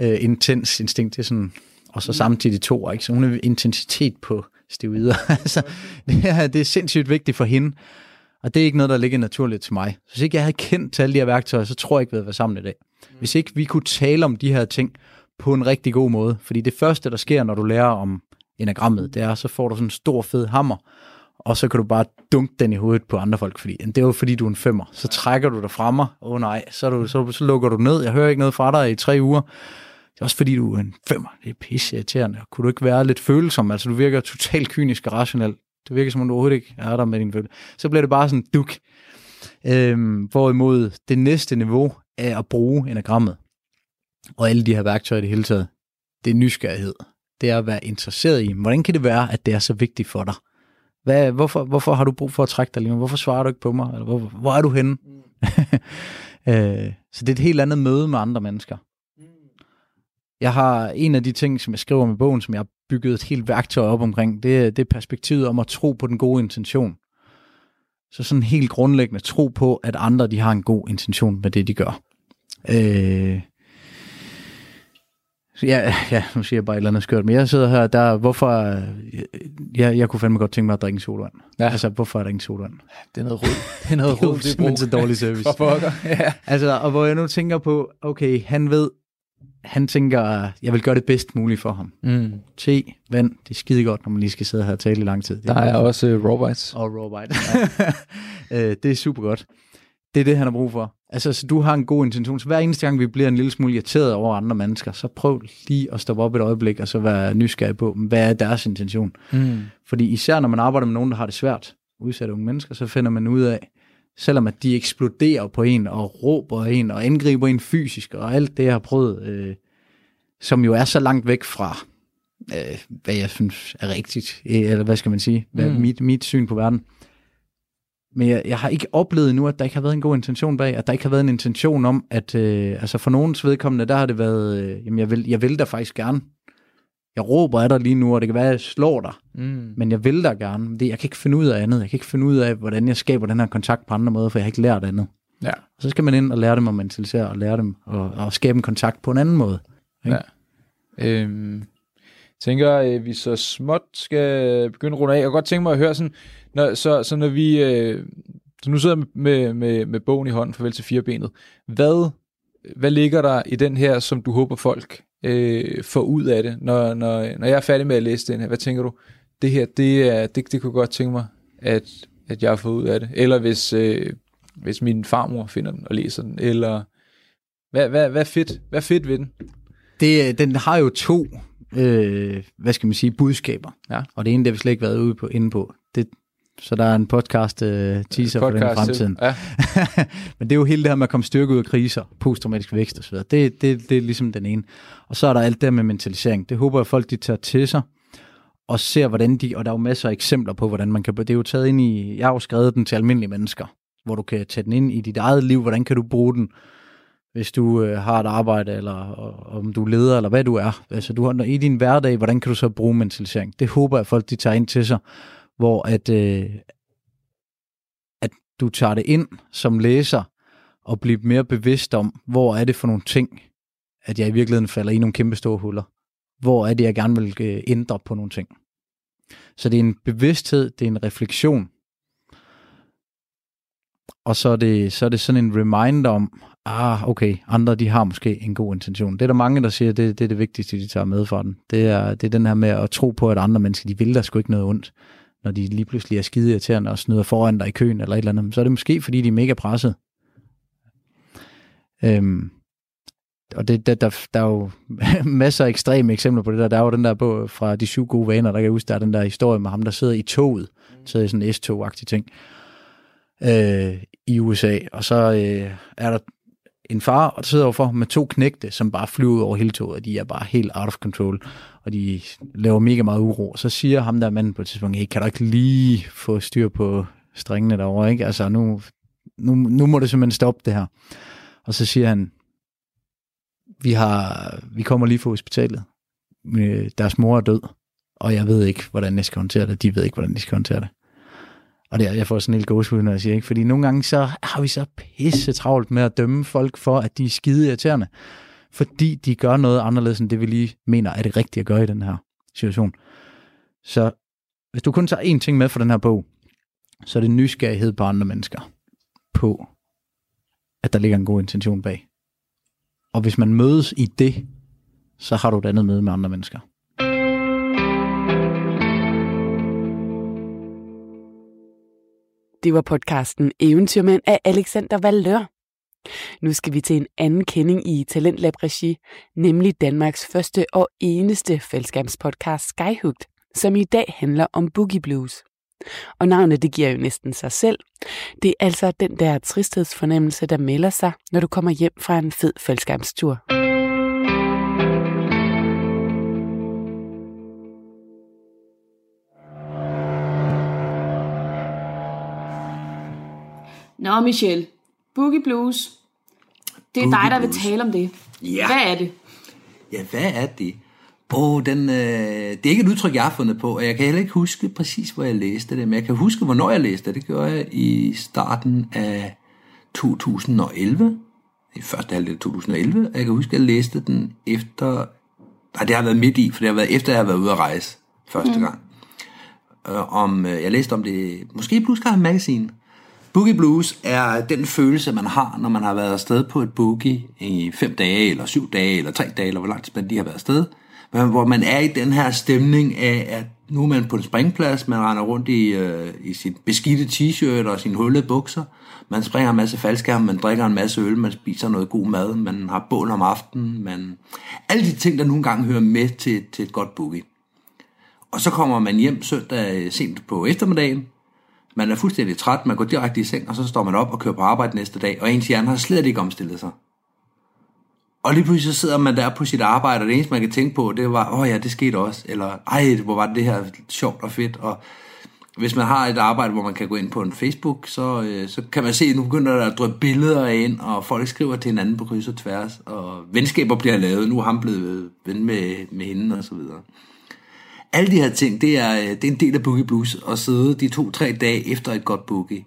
øh, intens instinkt, det er sådan, og så samtidig to, ikke? så hun er intensitet på stivider. altså, det, er, det er sindssygt vigtigt for hende, og det er ikke noget, der ligger naturligt til mig. Så hvis ikke jeg havde kendt til alle de her værktøjer, så tror jeg ikke, vi havde været sammen i dag. Hvis ikke vi kunne tale om de her ting på en rigtig god måde, fordi det første, der sker, når du lærer om enagrammet, det er, så får du sådan en stor fed hammer, og så kan du bare dunke den i hovedet på andre folk, fordi det er jo fordi, du er en femmer. Så trækker du dig fra mig, åh oh, nej, så, du, så, så lukker du ned, jeg hører ikke noget fra dig i tre uger. Det er også fordi, du er en femmer. Det er pisse irriterende. Kunne du ikke være lidt følsom? Altså, du virker totalt kynisk og rationel. Det virker som om, du overhovedet ikke er der med din følelse. Så bliver det bare sådan duk. Øhm, hvorimod det næste niveau er at bruge enagrammet. Og alle de her værktøjer i det hele taget. Det er nysgerrighed. Det er at være interesseret i, hvordan kan det være, at det er så vigtigt for dig? Hvad, hvorfor, hvorfor har du brug for at trække dig lige nu? Hvorfor svarer du ikke på mig? Eller hvor, hvor er du henne? Mm. øh, så det er et helt andet møde med andre mennesker. Mm. Jeg har en af de ting, som jeg skriver med bogen, som jeg har bygget et helt værktøj op omkring, det, det er perspektivet om at tro på den gode intention. Så sådan helt grundlæggende tro på, at andre de har en god intention med det, de gør. Øh, ja, ja, nu siger jeg bare et eller andet skørt, men jeg sidder her, der, hvorfor, jeg, jeg kunne fandme godt tænke mig at drikke sodavand. Ja. Altså, hvorfor er der ingen sodavand? Det er noget rød. Det er noget rød, det er simpelthen så dårlig service. For pokker, ja. Altså, og hvor jeg nu tænker på, okay, han ved han tænker, jeg vil gøre det bedst muligt for ham. Mm. Te, vand, det er skide godt, når man lige skal sidde her og tale i lang tid. Det Der er også uh, raw bites. Og raw bite. Øh, det er super godt. Det er det, han har brug for. Altså, så du har en god intention. Så hver eneste gang, vi bliver en lille smule irriteret over andre mennesker, så prøv lige at stoppe op et øjeblik, og så være nysgerrig på, hvad er deres intention. Mm. Fordi især når man arbejder med nogen, der har det svært, udsatte unge mennesker, så finder man ud af, selvom at de eksploderer på en, og råber en, og angriber en fysisk, og alt det, jeg har prøvet, øh, som jo er så langt væk fra, øh, hvad jeg synes er rigtigt, øh, eller hvad skal man sige, hvad Mm. mm. mit, mit syn på verden. Men jeg, jeg har ikke oplevet nu, at der ikke har været en god intention bag, at der ikke har været en intention om, at øh, altså for nogens vedkommende, der har det været, øh, jamen jeg vil, jeg vil da faktisk gerne. Jeg råber af dig lige nu, og det kan være, at jeg slår dig, Mm. men jeg vil da gerne. Det, jeg kan ikke finde ud af andet. Jeg kan ikke finde ud af, hvordan jeg skaber den her kontakt på andre måder, for jeg har ikke lært andet. Ja. Og så skal man ind og lære dem at mentalisere, og lære dem at, at skabe en kontakt på en anden måde. Ikke? Ja. Øhm, tænker, øh, vi så småt skal begynde at runde af. Jeg kunne godt tænke mig at høre sådan, når, så, så når vi, øh, så nu sidder jeg med, med, med bogen i hånden, farvel til firebenet. Hvad, hvad ligger der i den her, som du håber folk øh, får ud af det, når, når, når jeg er færdig med at læse den her? Hvad tænker du? Det her, det, er, det, det kunne godt tænke mig, at, at jeg har fået ud af det. Eller hvis, øh, hvis min farmor finder den og læser den, eller hvad, hvad, hvad, fedt, hvad fedt ved den? Det, den har jo to, øh, hvad skal man sige, budskaber. Ja. Og det ene, det har vi slet ikke været ude på, inde på. Det, så der er en podcast øh, teaser for den Podcast til- fremtiden. Ja. Men det er jo hele det her med at komme styrke ud af kriser, posttraumatisk vækst osv. Det, det, det er ligesom den ene. Og så er der alt det med mentalisering. Det håber jeg, folk de tager til sig og ser, hvordan de, og der er jo masser af eksempler på, hvordan man kan, det er jo taget ind i, jeg har jo skrevet den til almindelige mennesker, hvor du kan tage den ind i dit eget liv, hvordan kan du bruge den, hvis du øh, har et arbejde, eller og, om du er leder, eller hvad du er. Altså du har, i din hverdag, hvordan kan du så bruge mentalisering? Det håber jeg, folk de tager ind til sig, hvor at, øh, at du tager det ind som læser, og bliver mere bevidst om, hvor er det for nogle ting, at jeg i virkeligheden falder i nogle kæmpe store huller. Hvor er det, jeg gerne vil øh, ændre på nogle ting. Så det er en bevidsthed, det er en refleksion. Og så er det, så er det sådan en reminder om, ah, okay, andre de har måske en god intention. Det er der mange, der siger, det, det er det vigtigste, de tager med fra den. Det er, det er den her med at tro på, at andre mennesker, de vil der sgu ikke noget ondt. Når de lige pludselig er skide irriterende og snyder foran dig i køen eller et eller andet, så er det måske, fordi de er mega presset. Øhm, og det, der, der, der er jo masser af ekstreme eksempler på det der. Der er jo den der bog fra De syv gode vaner, der kan jeg huske, der er den der historie med ham, der sidder i toget, sidder i sådan en S-tog-agtig ting, øh, i USA. Og så øh, er der en far, og der sidder overfor med to knægte, som bare flyver over hele toget, og de er bare helt out of control, og de laver mega meget uro. Så siger ham der manden på et tidspunkt, hey, kan du ikke lige få styr på strengene derovre, ikke? Altså, nu, nu, nu må det simpelthen stoppe det her. Og så siger han, vi, har, vi kommer lige fra hospitalet. Øh, deres mor er død, og jeg ved ikke, hvordan jeg skal håndtere det. De ved ikke, hvordan de skal håndtere det. Og det, er- jeg får sådan en lille gåshud, når jeg siger, ikke? Fordi nogle gange så har vi så pisse travlt med at dømme folk for, at de er skide irriterende. Fordi de gør noget anderledes, end det vi lige mener er det rigtige at gøre i den her situation. Så hvis du kun tager én ting med fra den her bog, så er det nysgerrighed på andre mennesker. På, at der ligger en god intention bag. Og hvis man mødes i det, så har du et andet møde med andre mennesker. Det var podcasten Eventyrmænd af Alexander Valør. Nu skal vi til en anden kending i Talentlab Regi, nemlig Danmarks første og eneste fællesskabspodcast Skyhooked, som i dag handler om Boogie Blues. Og navnet det giver jo næsten sig selv. Det er altså den der tristhedsfornemmelse, der melder sig, når du kommer hjem fra en fed fællesskabstur. Nå, Michelle. Boogie Blues. Det er Boogie dig, der vil Blues. tale om det. Ja. Hvad er det? Ja, hvad er det? Åh, den, øh, det er ikke et udtryk, jeg har fundet på, og jeg kan heller ikke huske præcis, hvor jeg læste det, men jeg kan huske, hvornår jeg læste det. Det gjorde jeg i starten af 2011, i første halvdel af 2011, og jeg kan huske, at jeg læste den efter, nej, det har været midt i, for det har været efter, jeg har været ude at rejse første mm. gang. Øh, om, øh, jeg læste om det, måske i Sky Magazine, Boogie Blues er den følelse, man har, når man har været afsted på et boogie i fem dage, eller syv dage, eller tre dage, eller hvor lang tid man lige har været afsted. Hvor man er i den her stemning af, at nu er man på en springplads, man render rundt i, øh, i sin beskidte t-shirt og sine hullede bukser. Man springer en masse faldskærm, man drikker en masse øl, man spiser noget god mad, man har bål om aftenen, man... Alle de ting, der nogle gange hører med til, til et godt boogie. Og så kommer man hjem søndag sent på eftermiddagen, man er fuldstændig træt, man går direkte i seng, og så står man op og kører på arbejde næste dag, og ens hjerne har slet ikke omstillet sig. Og lige pludselig så sidder man der på sit arbejde, og det eneste man kan tænke på, det var, åh oh ja, det skete også, eller ej, hvor var det her sjovt og fedt, og hvis man har et arbejde, hvor man kan gå ind på en Facebook, så, øh, så kan man se, at nu begynder der at drøbe billeder ind, og folk skriver til hinanden på kryds og tværs, og venskaber bliver lavet, nu er han blevet ven med, med hende, og så videre. Alle de her ting, det er, det er en del af Boogie Blues, at sidde de to-tre dage efter et godt boogie.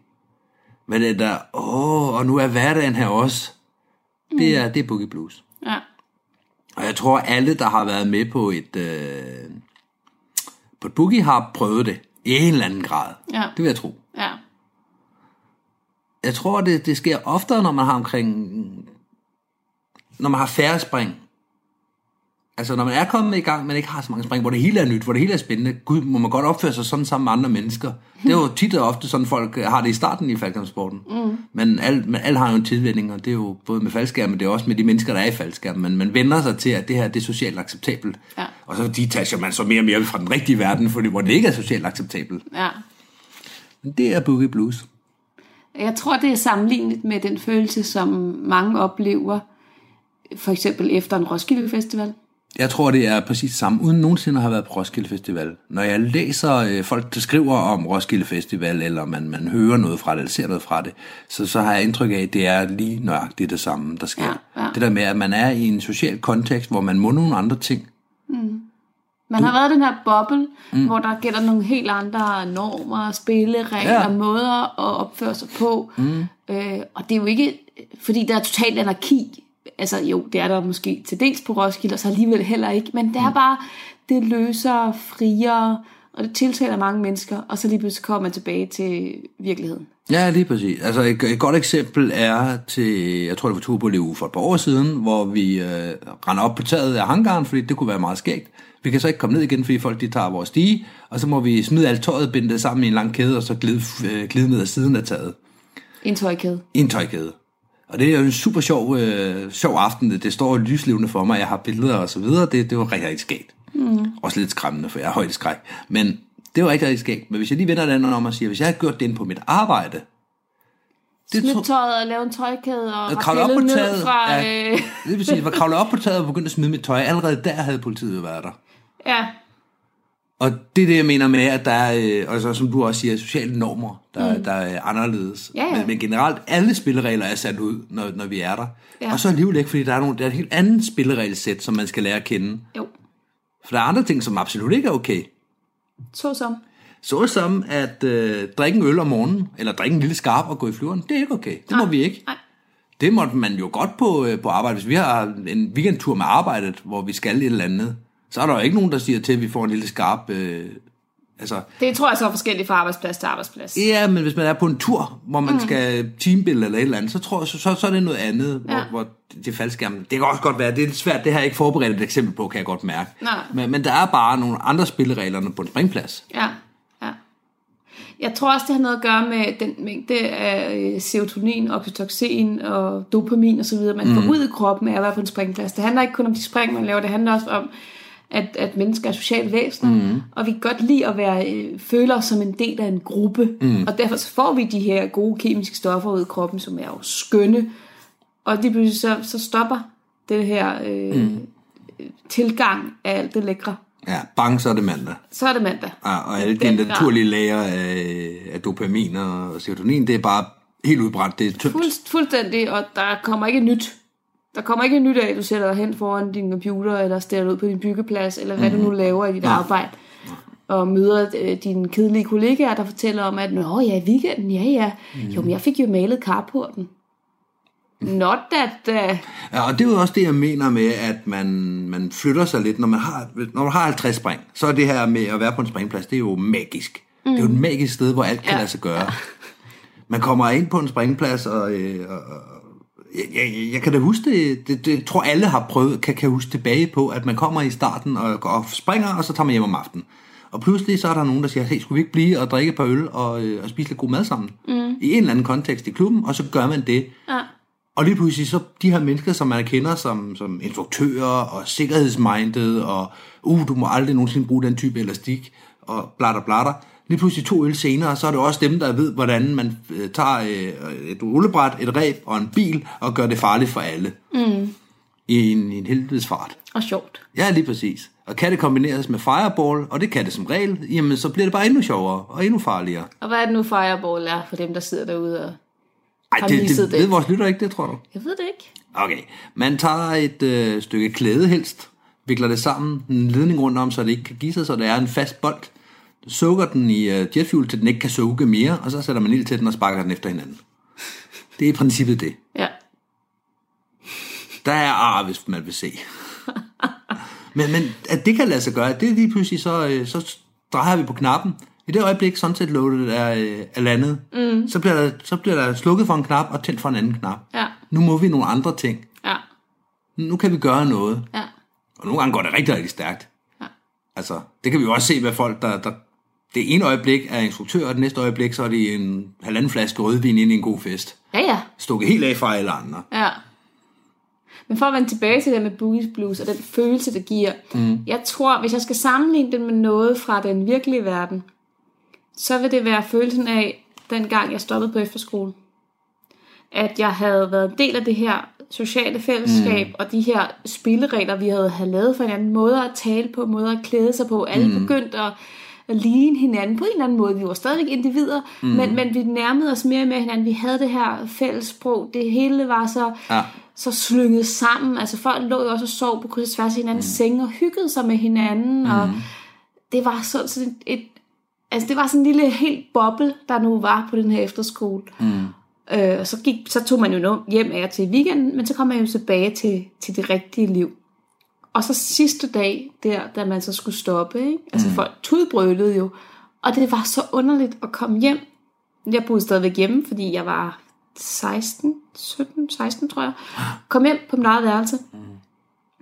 Men det der, åh, og nu er hverdagen her også, det er, det er Boogie Blues. Ja. Og jeg tror, alle, der har været med på et, øh, på et boogie, har prøvet det i en eller anden grad. Ja. Det vil jeg tro. Ja. Jeg tror, det, det sker oftere, når man har omkring... Når man har færre spring. Altså, når man er kommet i gang, men ikke har så mange spring, hvor det hele er nyt, hvor det hele er spændende. Gud, må man godt opføre sig sådan sammen med andre mennesker. Det er jo tit og ofte sådan, folk har det i starten i faldskærmsporten. Mm. Men alt men alt har jo en tilvænding, og det er jo både med faldskærmen, det er også med de mennesker, der er i faldskærmen. Men man vender sig til, at det her det er socialt acceptabelt. Ja. Og så detacher man så mere og mere fra den rigtige verden, fordi, hvor det ikke er socialt acceptabelt. ja. Men det er Boogie Blues. Jeg tror, det er sammenlignet med den følelse, som mange oplever, for eksempel efter en Roskilde Festival. Jeg tror, det er præcis samme, uden nogensinde at have været på Roskilde Festival. Når jeg læser øh, folk, der skriver om Roskilde Festival, eller man, man hører noget fra det, eller ser noget fra det, så, så har jeg indtryk af, at det er lige nøjagtigt det samme, der sker. Ja, ja. Det der med, at man er i en social kontekst, hvor man må nogle andre ting. Man har været i den her boble, mm. hvor der gælder nogle helt andre normer, spilleregler, Ja. måder at opføre sig på. Mm. Øh, og det er jo ikke, fordi der er totalt anarki. Altså jo, det er der måske til dels på Roskilde, og så alligevel heller ikke. Men det er bare, det løser friere, og det tiltaler mange mennesker, og så lige pludselig kommer man tilbage til virkeligheden. Ja, lige præcis. Altså et, et godt eksempel er til, jeg tror det var Turbo Liv for et par år siden, hvor vi øh, render op på taget af hangaren, fordi det kunne være meget skægt. Vi kan så ikke komme ned igen, fordi folk de tager vores stige, og så må vi smide alt tøjet, binde det sammen i en lang kæde, og så glide, øh, glide ned ad siden af taget. En tøjkæde. en tøjkæde. Og det er jo en super sjov, øh, sjov aften. Det står lyslevende for mig. Jeg har billeder og så videre. Det, det var rigtig, rigtig skægt. Mm. Også lidt skræmmende, for jeg har højdeskræk. Men det var rigtig, rigtig skægt. Men hvis jeg lige vender andet om og siger, hvis jeg havde gjort det inde på mit arbejde, det tro- tøjet og lave en tøjkæde og Jeg kravlede op på taget. fra... ja, Øh, det vil sige, jeg var kravlet op på taget og begyndte at smide mit tøj. Allerede der havde politiet jo været der. ja, Og det er det, jeg mener med, at der er, øh, og så, som du også siger, sociale normer, der, mm. der er anderledes. Ja, ja. Men, men generelt, alle spilleregler er sat ud, når, når vi er der. Ja. Og så alligevel ikke, fordi der er, nogle, der er et helt andet spilleregelsæt, som man skal lære at kende. jo. For der er andre ting, som absolut ikke er okay. Så som. Så som at øh, drikke en øl om morgenen, eller drikke en lille skarp og gå i flyveren, det er ikke okay. Det må Nej. vi ikke. Nej. Det måtte man jo godt på, øh, på arbejde. Hvis vi har en weekendtur med arbejdet, hvor vi skal et eller andet, så er der jo ikke nogen, der siger til, at vi får en lille skarp... Øh, altså, Det tror jeg så er forskelligt fra arbejdsplads til arbejdsplads. Ja, men hvis man er på en tur, hvor man mm. skal teambille eller et eller andet, så tror jeg, så, så, så er det noget andet, ja. Hvor, hvor det er faldskærmen. Det kan også godt være, det er lidt svært, det har jeg ikke forberedt et eksempel på, kan jeg godt mærke. Nej. Men, men der er bare nogle andre spillereglerne på en springplads. Ja, ja. Jeg tror også, det har noget at gøre med den mængde af øh, serotonin, oxytocin og dopamin osv., man mm. får ud i kroppen af at være på en springplads. Det handler ikke kun om de spring, man laver, det handler også om, at, at mennesker er sociale væsener, mm. og vi kan godt lide at være, øh, føle os som en del af en gruppe, mm. og derfor så får vi de her gode kemiske stoffer ud i kroppen, som er jo skønne, og lige pludselig så, så stopper det her øh, mm. tilgang af alt det lækre. Ja, bang, så er det mandag. Så er det mandag. Ja, og alle de naturlige lager af, af dopamin og serotonin, det er bare helt udbrændt, det er tømt. Fuld, fuldstændig, og der kommer ikke nyt. Der kommer ikke nyt af, at du sætter dig hen foran din computer, eller stiller ud på din byggeplads, eller hvad mm. du nu laver i dit arbejde. Og møder øh, dine kedelige kollegaer, der fortæller om, at Nå ja, i weekenden, ja ja. Mm. Jo, men jeg fik jo malet carporten. Not that... Uh, Ja, og det er jo også det, jeg mener med, at man, man flytter sig lidt. Når man, har, når man har 50 spring, så er det her med at være på en springplads, det er jo magisk. Mm. Det er jo et magisk sted, hvor alt kan Ja. lade sig gøre. man kommer ind på en springplads, og, øh, og jeg, jeg, jeg kan da huske det, det, det tror alle har prøvet, kan, kan huske tilbage på, at man kommer i starten og, og springer, og så tager man hjem om aftenen. Og pludselig så er der nogen, der siger, hey, skulle vi ikke blive og drikke et par øl og, øh, og spise lidt god mad sammen? Mm. I en eller anden kontekst i klubben, og så gør man det. Ja. Og lige pludselig så de her mennesker, som man kender som, som instruktører og sikkerhedsminded, og uh, du må aldrig nogensinde bruge den type elastik, og blatter blatter. Lige pludselig to øl senere, så er det også dem, der ved, hvordan man øh, tager øh, et rullebræt, et ræb og en bil, og gør det farligt for alle. Mm. I en, i en helvedes fart. Og sjovt. Ja, lige præcis. Og kan det kombineres med fireball, og det kan det som regel, jamen så bliver det bare endnu sjovere og endnu farligere. Og hvad er det nu fireball er for dem, der sidder derude og Ej, det, misset det, ved vores lytter ikke, det tror du? Jeg ved det ikke. Okay, man tager et øh, stykke klæde helst, vikler det sammen, en ledning rundt om, så det ikke kan give sig, så det er en fast bold. Sukker den i øh, jetfuel, til den ikke kan suge mere, og så sætter man ild til den og sparker den efter hinanden. Det er i princippet det. Ja. Der er ar, hvis man vil se. men, men at det kan lade sig gøre, det er lige pludselig, så, øh, så drejer vi på knappen. I det øjeblik sunset loadet er, øh, er landet, mm. så, bliver der, så bliver der slukket for en knap og tændt for en anden knap. Ja. Nu må vi nogle andre ting. Ja. Nu kan vi gøre noget. Ja. Og nogle gange går det rigtig, rigtig stærkt. Ja. Altså, det kan vi jo også se med folk, der, der det ene øjeblik er instruktør, og det næste øjeblik, så er de en halvanden flaske rødvin ind i en god fest. Ja, ja. Stukket helt af fra alle andre. Ja. Men for at vende tilbage til det med Boogie Blues og den følelse, det giver. Mm. Jeg tror, hvis jeg skal sammenligne det med noget fra den virkelige verden, så vil det være følelsen af, dengang jeg stoppede på efterskole. At jeg havde været en del af det her sociale fællesskab, mm. og de her spilleregler, vi havde, havde lavet for hinanden. Måder at tale på, måder at klæde sig på. Alle mm. begyndte at at ligne hinanden på en eller anden måde. Vi var stadigvæk individer, mm. men, men vi nærmede os mere og mere hinanden. Vi havde det her fælles sprog. Det hele var så, Ja. så slynget sammen. Altså folk lå jo også og sov på kryds og tværs af hinandens mm. senge og hyggede sig med hinanden. Mm. Og det var sådan, sådan et, altså det var sådan en lille helt boble, der nu var på den her efterskole. Mm. Øh, og så, gik, så tog man jo hjem af til i weekenden, men så kom man jo tilbage til, til det rigtige liv. Og så sidste dag, der, da man så skulle stoppe, ikke? altså mm. folk tudbrølede jo, og det var så underligt at komme hjem. Jeg boede stadigvæk hjemme, fordi jeg var 16, 17, 16 tror jeg. Kom hjem på mit eget værelse,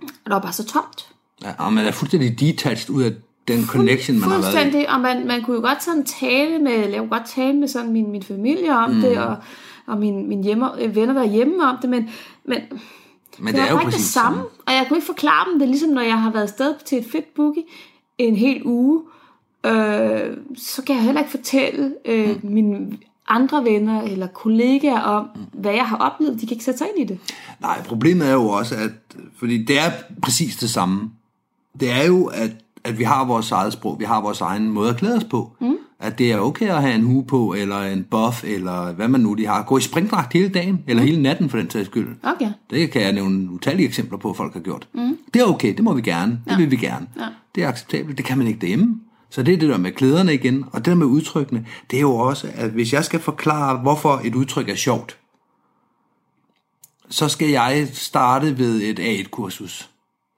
og det var bare så tomt. Ja, og man er fuldstændig detached ud af den connection, man har været. Fuldstændig, og man, man kunne jo godt sådan tale med, jeg kunne godt tale med sådan min, min familie om mm. det, og, og min, min hjemme, venner derhjemme om det, men, men Men det, var bare ikke det samme. samme. Og jeg kunne ikke forklare dem det, er ligesom når jeg har været afsted til et fedt boogie en hel uge, øh, så kan jeg heller ikke fortælle øh, mm. mine andre venner eller kollegaer om, hvad jeg har oplevet. De kan ikke sætte sig ind i det. Nej, problemet er jo også, at fordi det er præcis det samme. Det er jo, at, at vi har vores eget sprog, vi har vores egen måde at klæde os på. Mm. At det er okay at have en hue på, eller en buff, eller hvad man nu de har. Gå i springdragt hele dagen, eller hele natten for den sags skyld. Okay. Det kan jeg nævne utallige eksempler på, folk har gjort. Mm. Det er okay, det må vi gerne. Det ja. vil vi gerne. Ja. Det er acceptabelt, det kan man ikke derhjemme. Så det er det der med klæderne igen, og det der med udtrykkene, det er jo også, at hvis jeg skal forklare, hvorfor et udtryk er sjovt, så skal jeg starte ved et A1-kursus.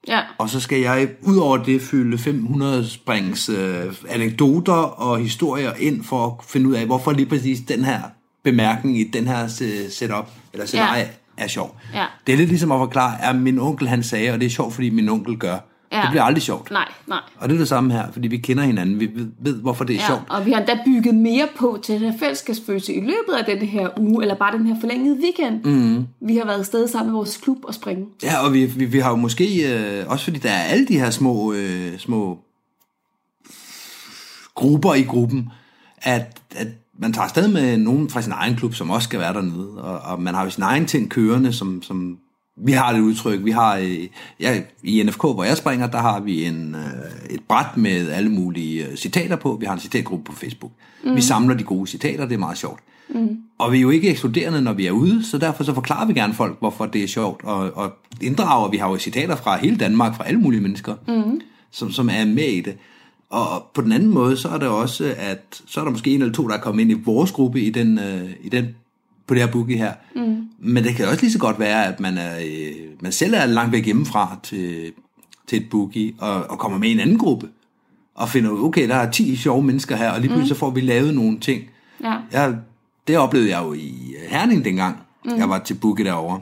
Ja. Og så skal jeg ud over det fylde 500 springs øh, anekdoter og historier ind for at finde ud af, hvorfor lige præcis den her bemærkning i den her se- setup, eller scenarie, ja. er sjov. Ja. Det er lidt ligesom at forklare, at min onkel han sagde, og det er sjovt, fordi min onkel gør. Ja. Det bliver aldrig sjovt. Nej, nej. Og det er det samme her, fordi vi kender hinanden, vi ved, ved hvorfor det er Ja, sjovt. og vi har endda bygget mere på til den her fællesskabsfølelse i løbet af den her uge, eller bare den her forlængede weekend. Mm. Vi har været afsted sammen med vores klub og springe. Ja, og vi, vi, vi har jo måske, øh, også fordi der er alle de her små, øh, små grupper i gruppen, at, at man tager afsted med nogen fra sin egen klub, som også skal være dernede, og, og man har jo sin egen ting kørende, som, som vi har et udtryk, vi har øh, ja, i NFK, hvor jeg springer, der har vi en, øh, et bræt med alle mulige øh, citater på, vi har en citatgruppe på Facebook. Mm. Vi samler de gode citater, det er meget sjovt. Mm. Og vi er jo ikke ekskluderende, når vi er ude, så derfor så forklarer vi gerne folk, hvorfor det er sjovt, og, og inddrager, vi har jo citater fra hele Danmark, fra alle mulige mennesker, mm. som, som er med i det. Og på den anden måde, så er der også, at så er der måske en eller to, der er kommet ind i vores gruppe i den, øh, i den på det her boogie her. Mm. Men det kan også lige så godt være, at man, er, øh, man selv er langt væk hjemmefra til, til et boogie, og, og kommer med i en anden gruppe, og finder ud, okay, der er 10 sjove mennesker her, og lige pludselig mm. så får vi lavet nogle ting. Ja. Jeg det oplevede jeg jo i Herning dengang, mm. jeg var til Boogie derovre.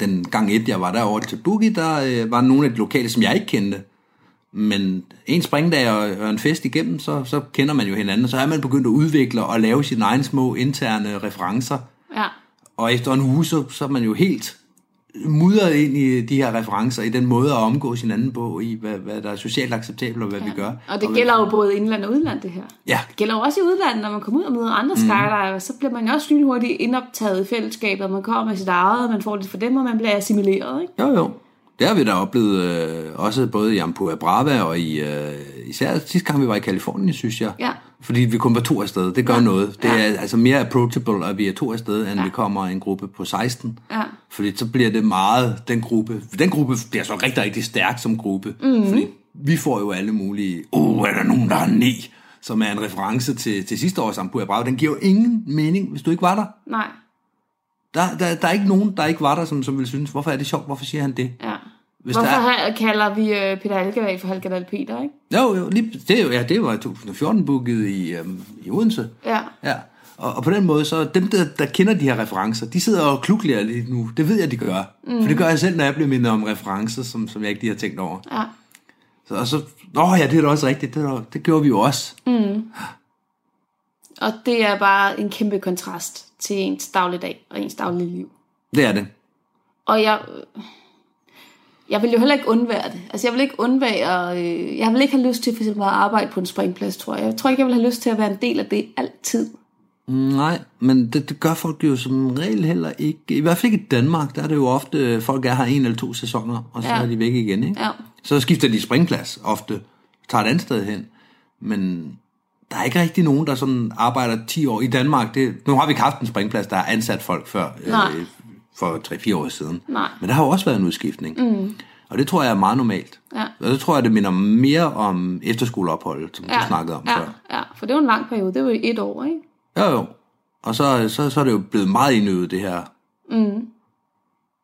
Den gang et, jeg var derovre til Boogie, der øh, var nogle af de lokale, som jeg ikke kendte. Men en springdag og, en fest igennem, så, så kender man jo hinanden, og så er man begyndt at udvikle og lave sine egne små interne referencer. Ja. Og efter en uge, så, så er man jo helt mudret ind i de her referencer, i den måde at omgås hinanden på, i hvad, hvad der er socialt acceptabelt, og hvad ja. vi gør. Og det gælder jo både indland og udland, det her. Ja. Det gælder jo også i udlandet, når man kommer ud og møder andre mm. skydiver, så bliver man jo også lynhurtigt indoptaget i fællesskabet, og man kommer med sit eget, og man får det for dem, og man bliver assimileret, ikke? Jo, jo. Det har vi da oplevet øh, også både i Ampua Brava og i, øh, især sidste gang vi var i Kalifornien, synes jeg. Ja. Fordi vi kun var to afsted. Det gør ja. noget. Det er ja. altså mere approachable, at vi er to afsted, end ja. vi kommer en gruppe på 16. Ja. Fordi så bliver det meget, den gruppe, den gruppe bliver så rigtig, rigtig stærk som gruppe. Mm. Fordi vi får jo alle mulige, åh, oh, er der nogen, der har ni, som er en reference til, til sidste års Ampua Brava. Den giver jo ingen mening, hvis du ikke var der. Nej. Der, der, der er ikke nogen, der ikke var der, som, som vil synes, hvorfor er det sjovt, hvorfor siger han det? Ja. Hvis Hvorfor der er, er... kalder vi øh, Peter Halkedal for Halkedal Peter, ikke? jo, jo, lige, det, jo- ja, det var i 2014 booket i, øhm, i Odense. Ja. Ja, og, og på den måde, så dem, der, der kender de her referencer, de sidder og klukler lige nu. Det ved jeg, de gør. Mm. For det gør jeg selv, når jeg bliver mindet om referencer, som, som jeg ikke lige har tænkt over. Ja. Så, og så, åh ja, det er da også rigtigt, det, da- det gjorde vi jo også. Og det er bare en kæmpe kontrast til ens dagligdag og ens daglige liv. Det er det. Og jeg, jeg vil jo heller ikke undvære det. Altså jeg vil ikke undvære, øh, jeg vil ikke have lyst til for eksempel at arbejde på en springplads, tror jeg. Jeg tror ikke, jeg vil have lyst til at være en del af det altid. Nej, men det, det gør folk jo som regel heller ikke. I hvert fald ikke i Danmark, der er det jo ofte, folk er her en eller to sæsoner, og så Ja. er de væk igen. Ikke? Ja. Så skifter de springplads ofte, tager et andet sted hen. Men der er ikke rigtig nogen, der sådan arbejder 10 år i Danmark. Det, nu har vi ikke haft en springplads, der har ansat folk før, Nej. øh, for 3-4 år siden. Nej. Men der har jo også været en udskiftning. Mm. Og det tror jeg er meget normalt. Ja. Og det tror jeg, det minder mere om efterskoleopholdet, som ja. du snakkede om ja, før. Ja, for det var en lang periode. Det var jo et år, ikke? Jo, jo. Og så, så, så er det jo blevet meget indøvet, det her. Mm.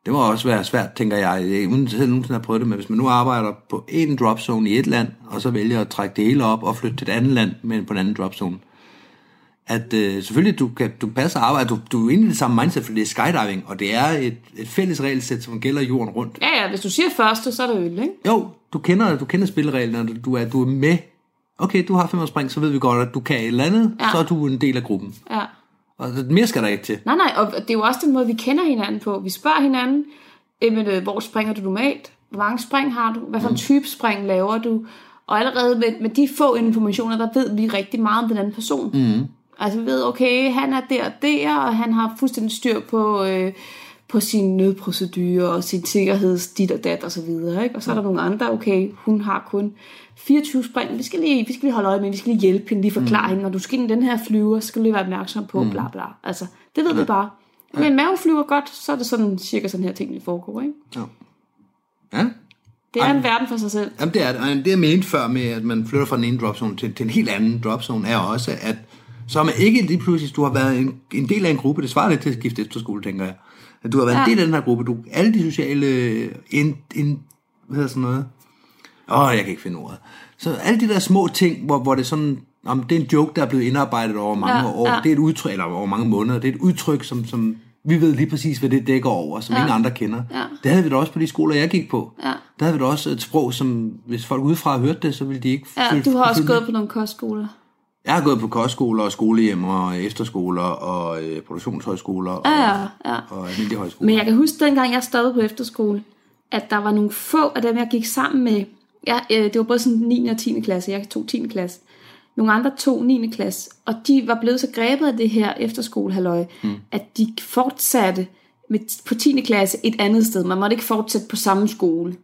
Det må også være svært, tænker jeg, Jeg- uden selv nogensinde har prøvet det, men hvis man nu arbejder på en dropzone i et land, og så vælger at trække det hele op og flytte til et andet land, men på en anden dropzone, at øh, selvfølgelig, du kan du passer arbejde, du, du er inde i det samme mindset, for det er skydiving, og det er et, et fælles regelsæt, som gælder jorden rundt. Ja, ja, hvis du siger første, så er det øl, ikke? Jo, du kender, du kender spillereglerne, og du er, du er med. Okay, du har fem spring, så ved vi godt, at du kan et eller andet, Ja. ja. så er du en del af gruppen. Ja. Og mere skal der ikke til. Nej, nej, og det er jo også den måde, vi kender hinanden på. Vi spørger hinanden, jamen, øh, hvor springer du normalt? Hvor mange spring har du? Hvad for en type spring laver du? Og allerede med, med de få informationer, der ved vi rigtig meget om den anden person. Mm. Altså vi ved, okay, han er der og der, og han har fuldstændig styr på, øh, på sin nødprocedure og sin sikkerheds dit og dat og så videre. Ikke? Og så er der nogle andre, okay, hun har kun 24 spring, vi skal lige, vi skal lige holde øje med, vi skal lige hjælpe hende, lige forklare mm. hende, når du skal ind i den her flyver, skal du lige være opmærksom på, mm. bla bla. Altså, det ved ja. vi bare. Men maven flyver godt, så er det sådan cirka sådan her ting, vi foregår, ikke? Ja. ja. Det er Ej. en verden for sig selv. Jamen det er det. Det jeg mente før med, at man flytter fra den ene dropzone til, til en helt anden dropzone, er også, at så er man ikke lige pludselig, du har været en, en del af en gruppe, det svarer lidt til at skifte efterskole, tænker jeg. At du har været ja. En del af den her gruppe, du, alle de sociale, in, in, hvad hedder sådan noget? Åh, oh, jeg kan ikke finde ordet. Så alle de der små ting, hvor, hvor det sådan, om det er en joke, der er blevet indarbejdet over mange Ja, år, ja. det er et udtryk, eller over mange måneder, det er et udtryk, som, som vi ved lige præcis, hvad det dækker over, som ja. ingen andre kender. Ja. Det havde vi da også på de skoler, jeg gik på. Ja. Der havde vi da også et sprog, som hvis folk udefra hørte det, så ville de ikke Ja, føle- du har også føle gået på nogle kostskoler. Jeg har gået på kostskoler og skolehjem og efterskoler og øh, produktionshøjskoler og, Ja, ja, og almindelige højskoler. Men jeg kan huske, dengang jeg stoppede på efterskole, at der var nogle få af dem, jeg gik sammen med. Jeg, øh, det var både sådan 9. og 10. klasse. Jeg tog 10. klasse. Nogle andre tog 9. klasse. Og de var blevet så grebet af det her efterskolehalløj, mm. at de fortsatte med, på 10. klasse et andet sted. Man måtte ikke fortsætte på samme skole.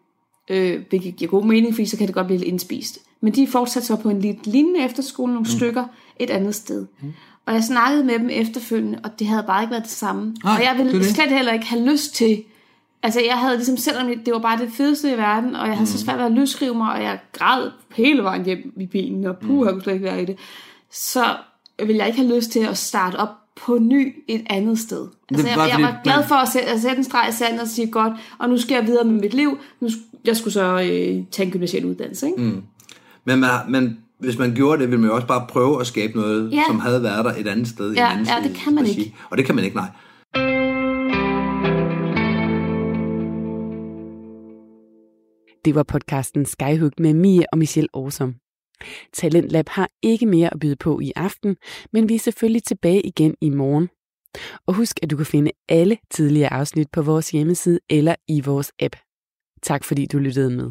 Øh, hvilket giver god mening, fordi så kan det godt blive lidt indspist. Men de fortsatte så på en lidt lignende efterskole, nogle mm. stykker, et andet sted. Mm. Og jeg snakkede med dem efterfølgende, og det havde bare ikke været det samme. Nej, og jeg det ville det. slet heller ikke have lyst til... Altså jeg havde ligesom, selvom det var bare det fedeste i verden, og jeg havde mm. så svært ved at løsrive mig, og jeg græd hele vejen hjem i bilen, og puh, jeg kunne slet ikke være i det, så ville jeg ikke have lyst til at starte op på ny et andet sted. Altså, jeg, jeg var glad for at sætte, at sætte en streg i sandet og sige, godt, og nu skal jeg videre med mit liv. Nu, jeg skulle så øh, tage en gymnasial uddannelse, ikke? Mm. Men, man, men hvis man gjorde det, ville man jo også bare prøve at skabe noget, Ja. som havde været der et andet sted. i Ja, en anden ja, det kan man regi. ikke. Og det kan man ikke, nej. Det var podcasten Skyhook med Mie og Michelle Årsom. Talentlab har ikke mere at byde på i aften, men vi er selvfølgelig tilbage igen i morgen. Og husk, at du kan finde alle tidligere afsnit på vores hjemmeside eller i vores app. Tak fordi du lyttede med.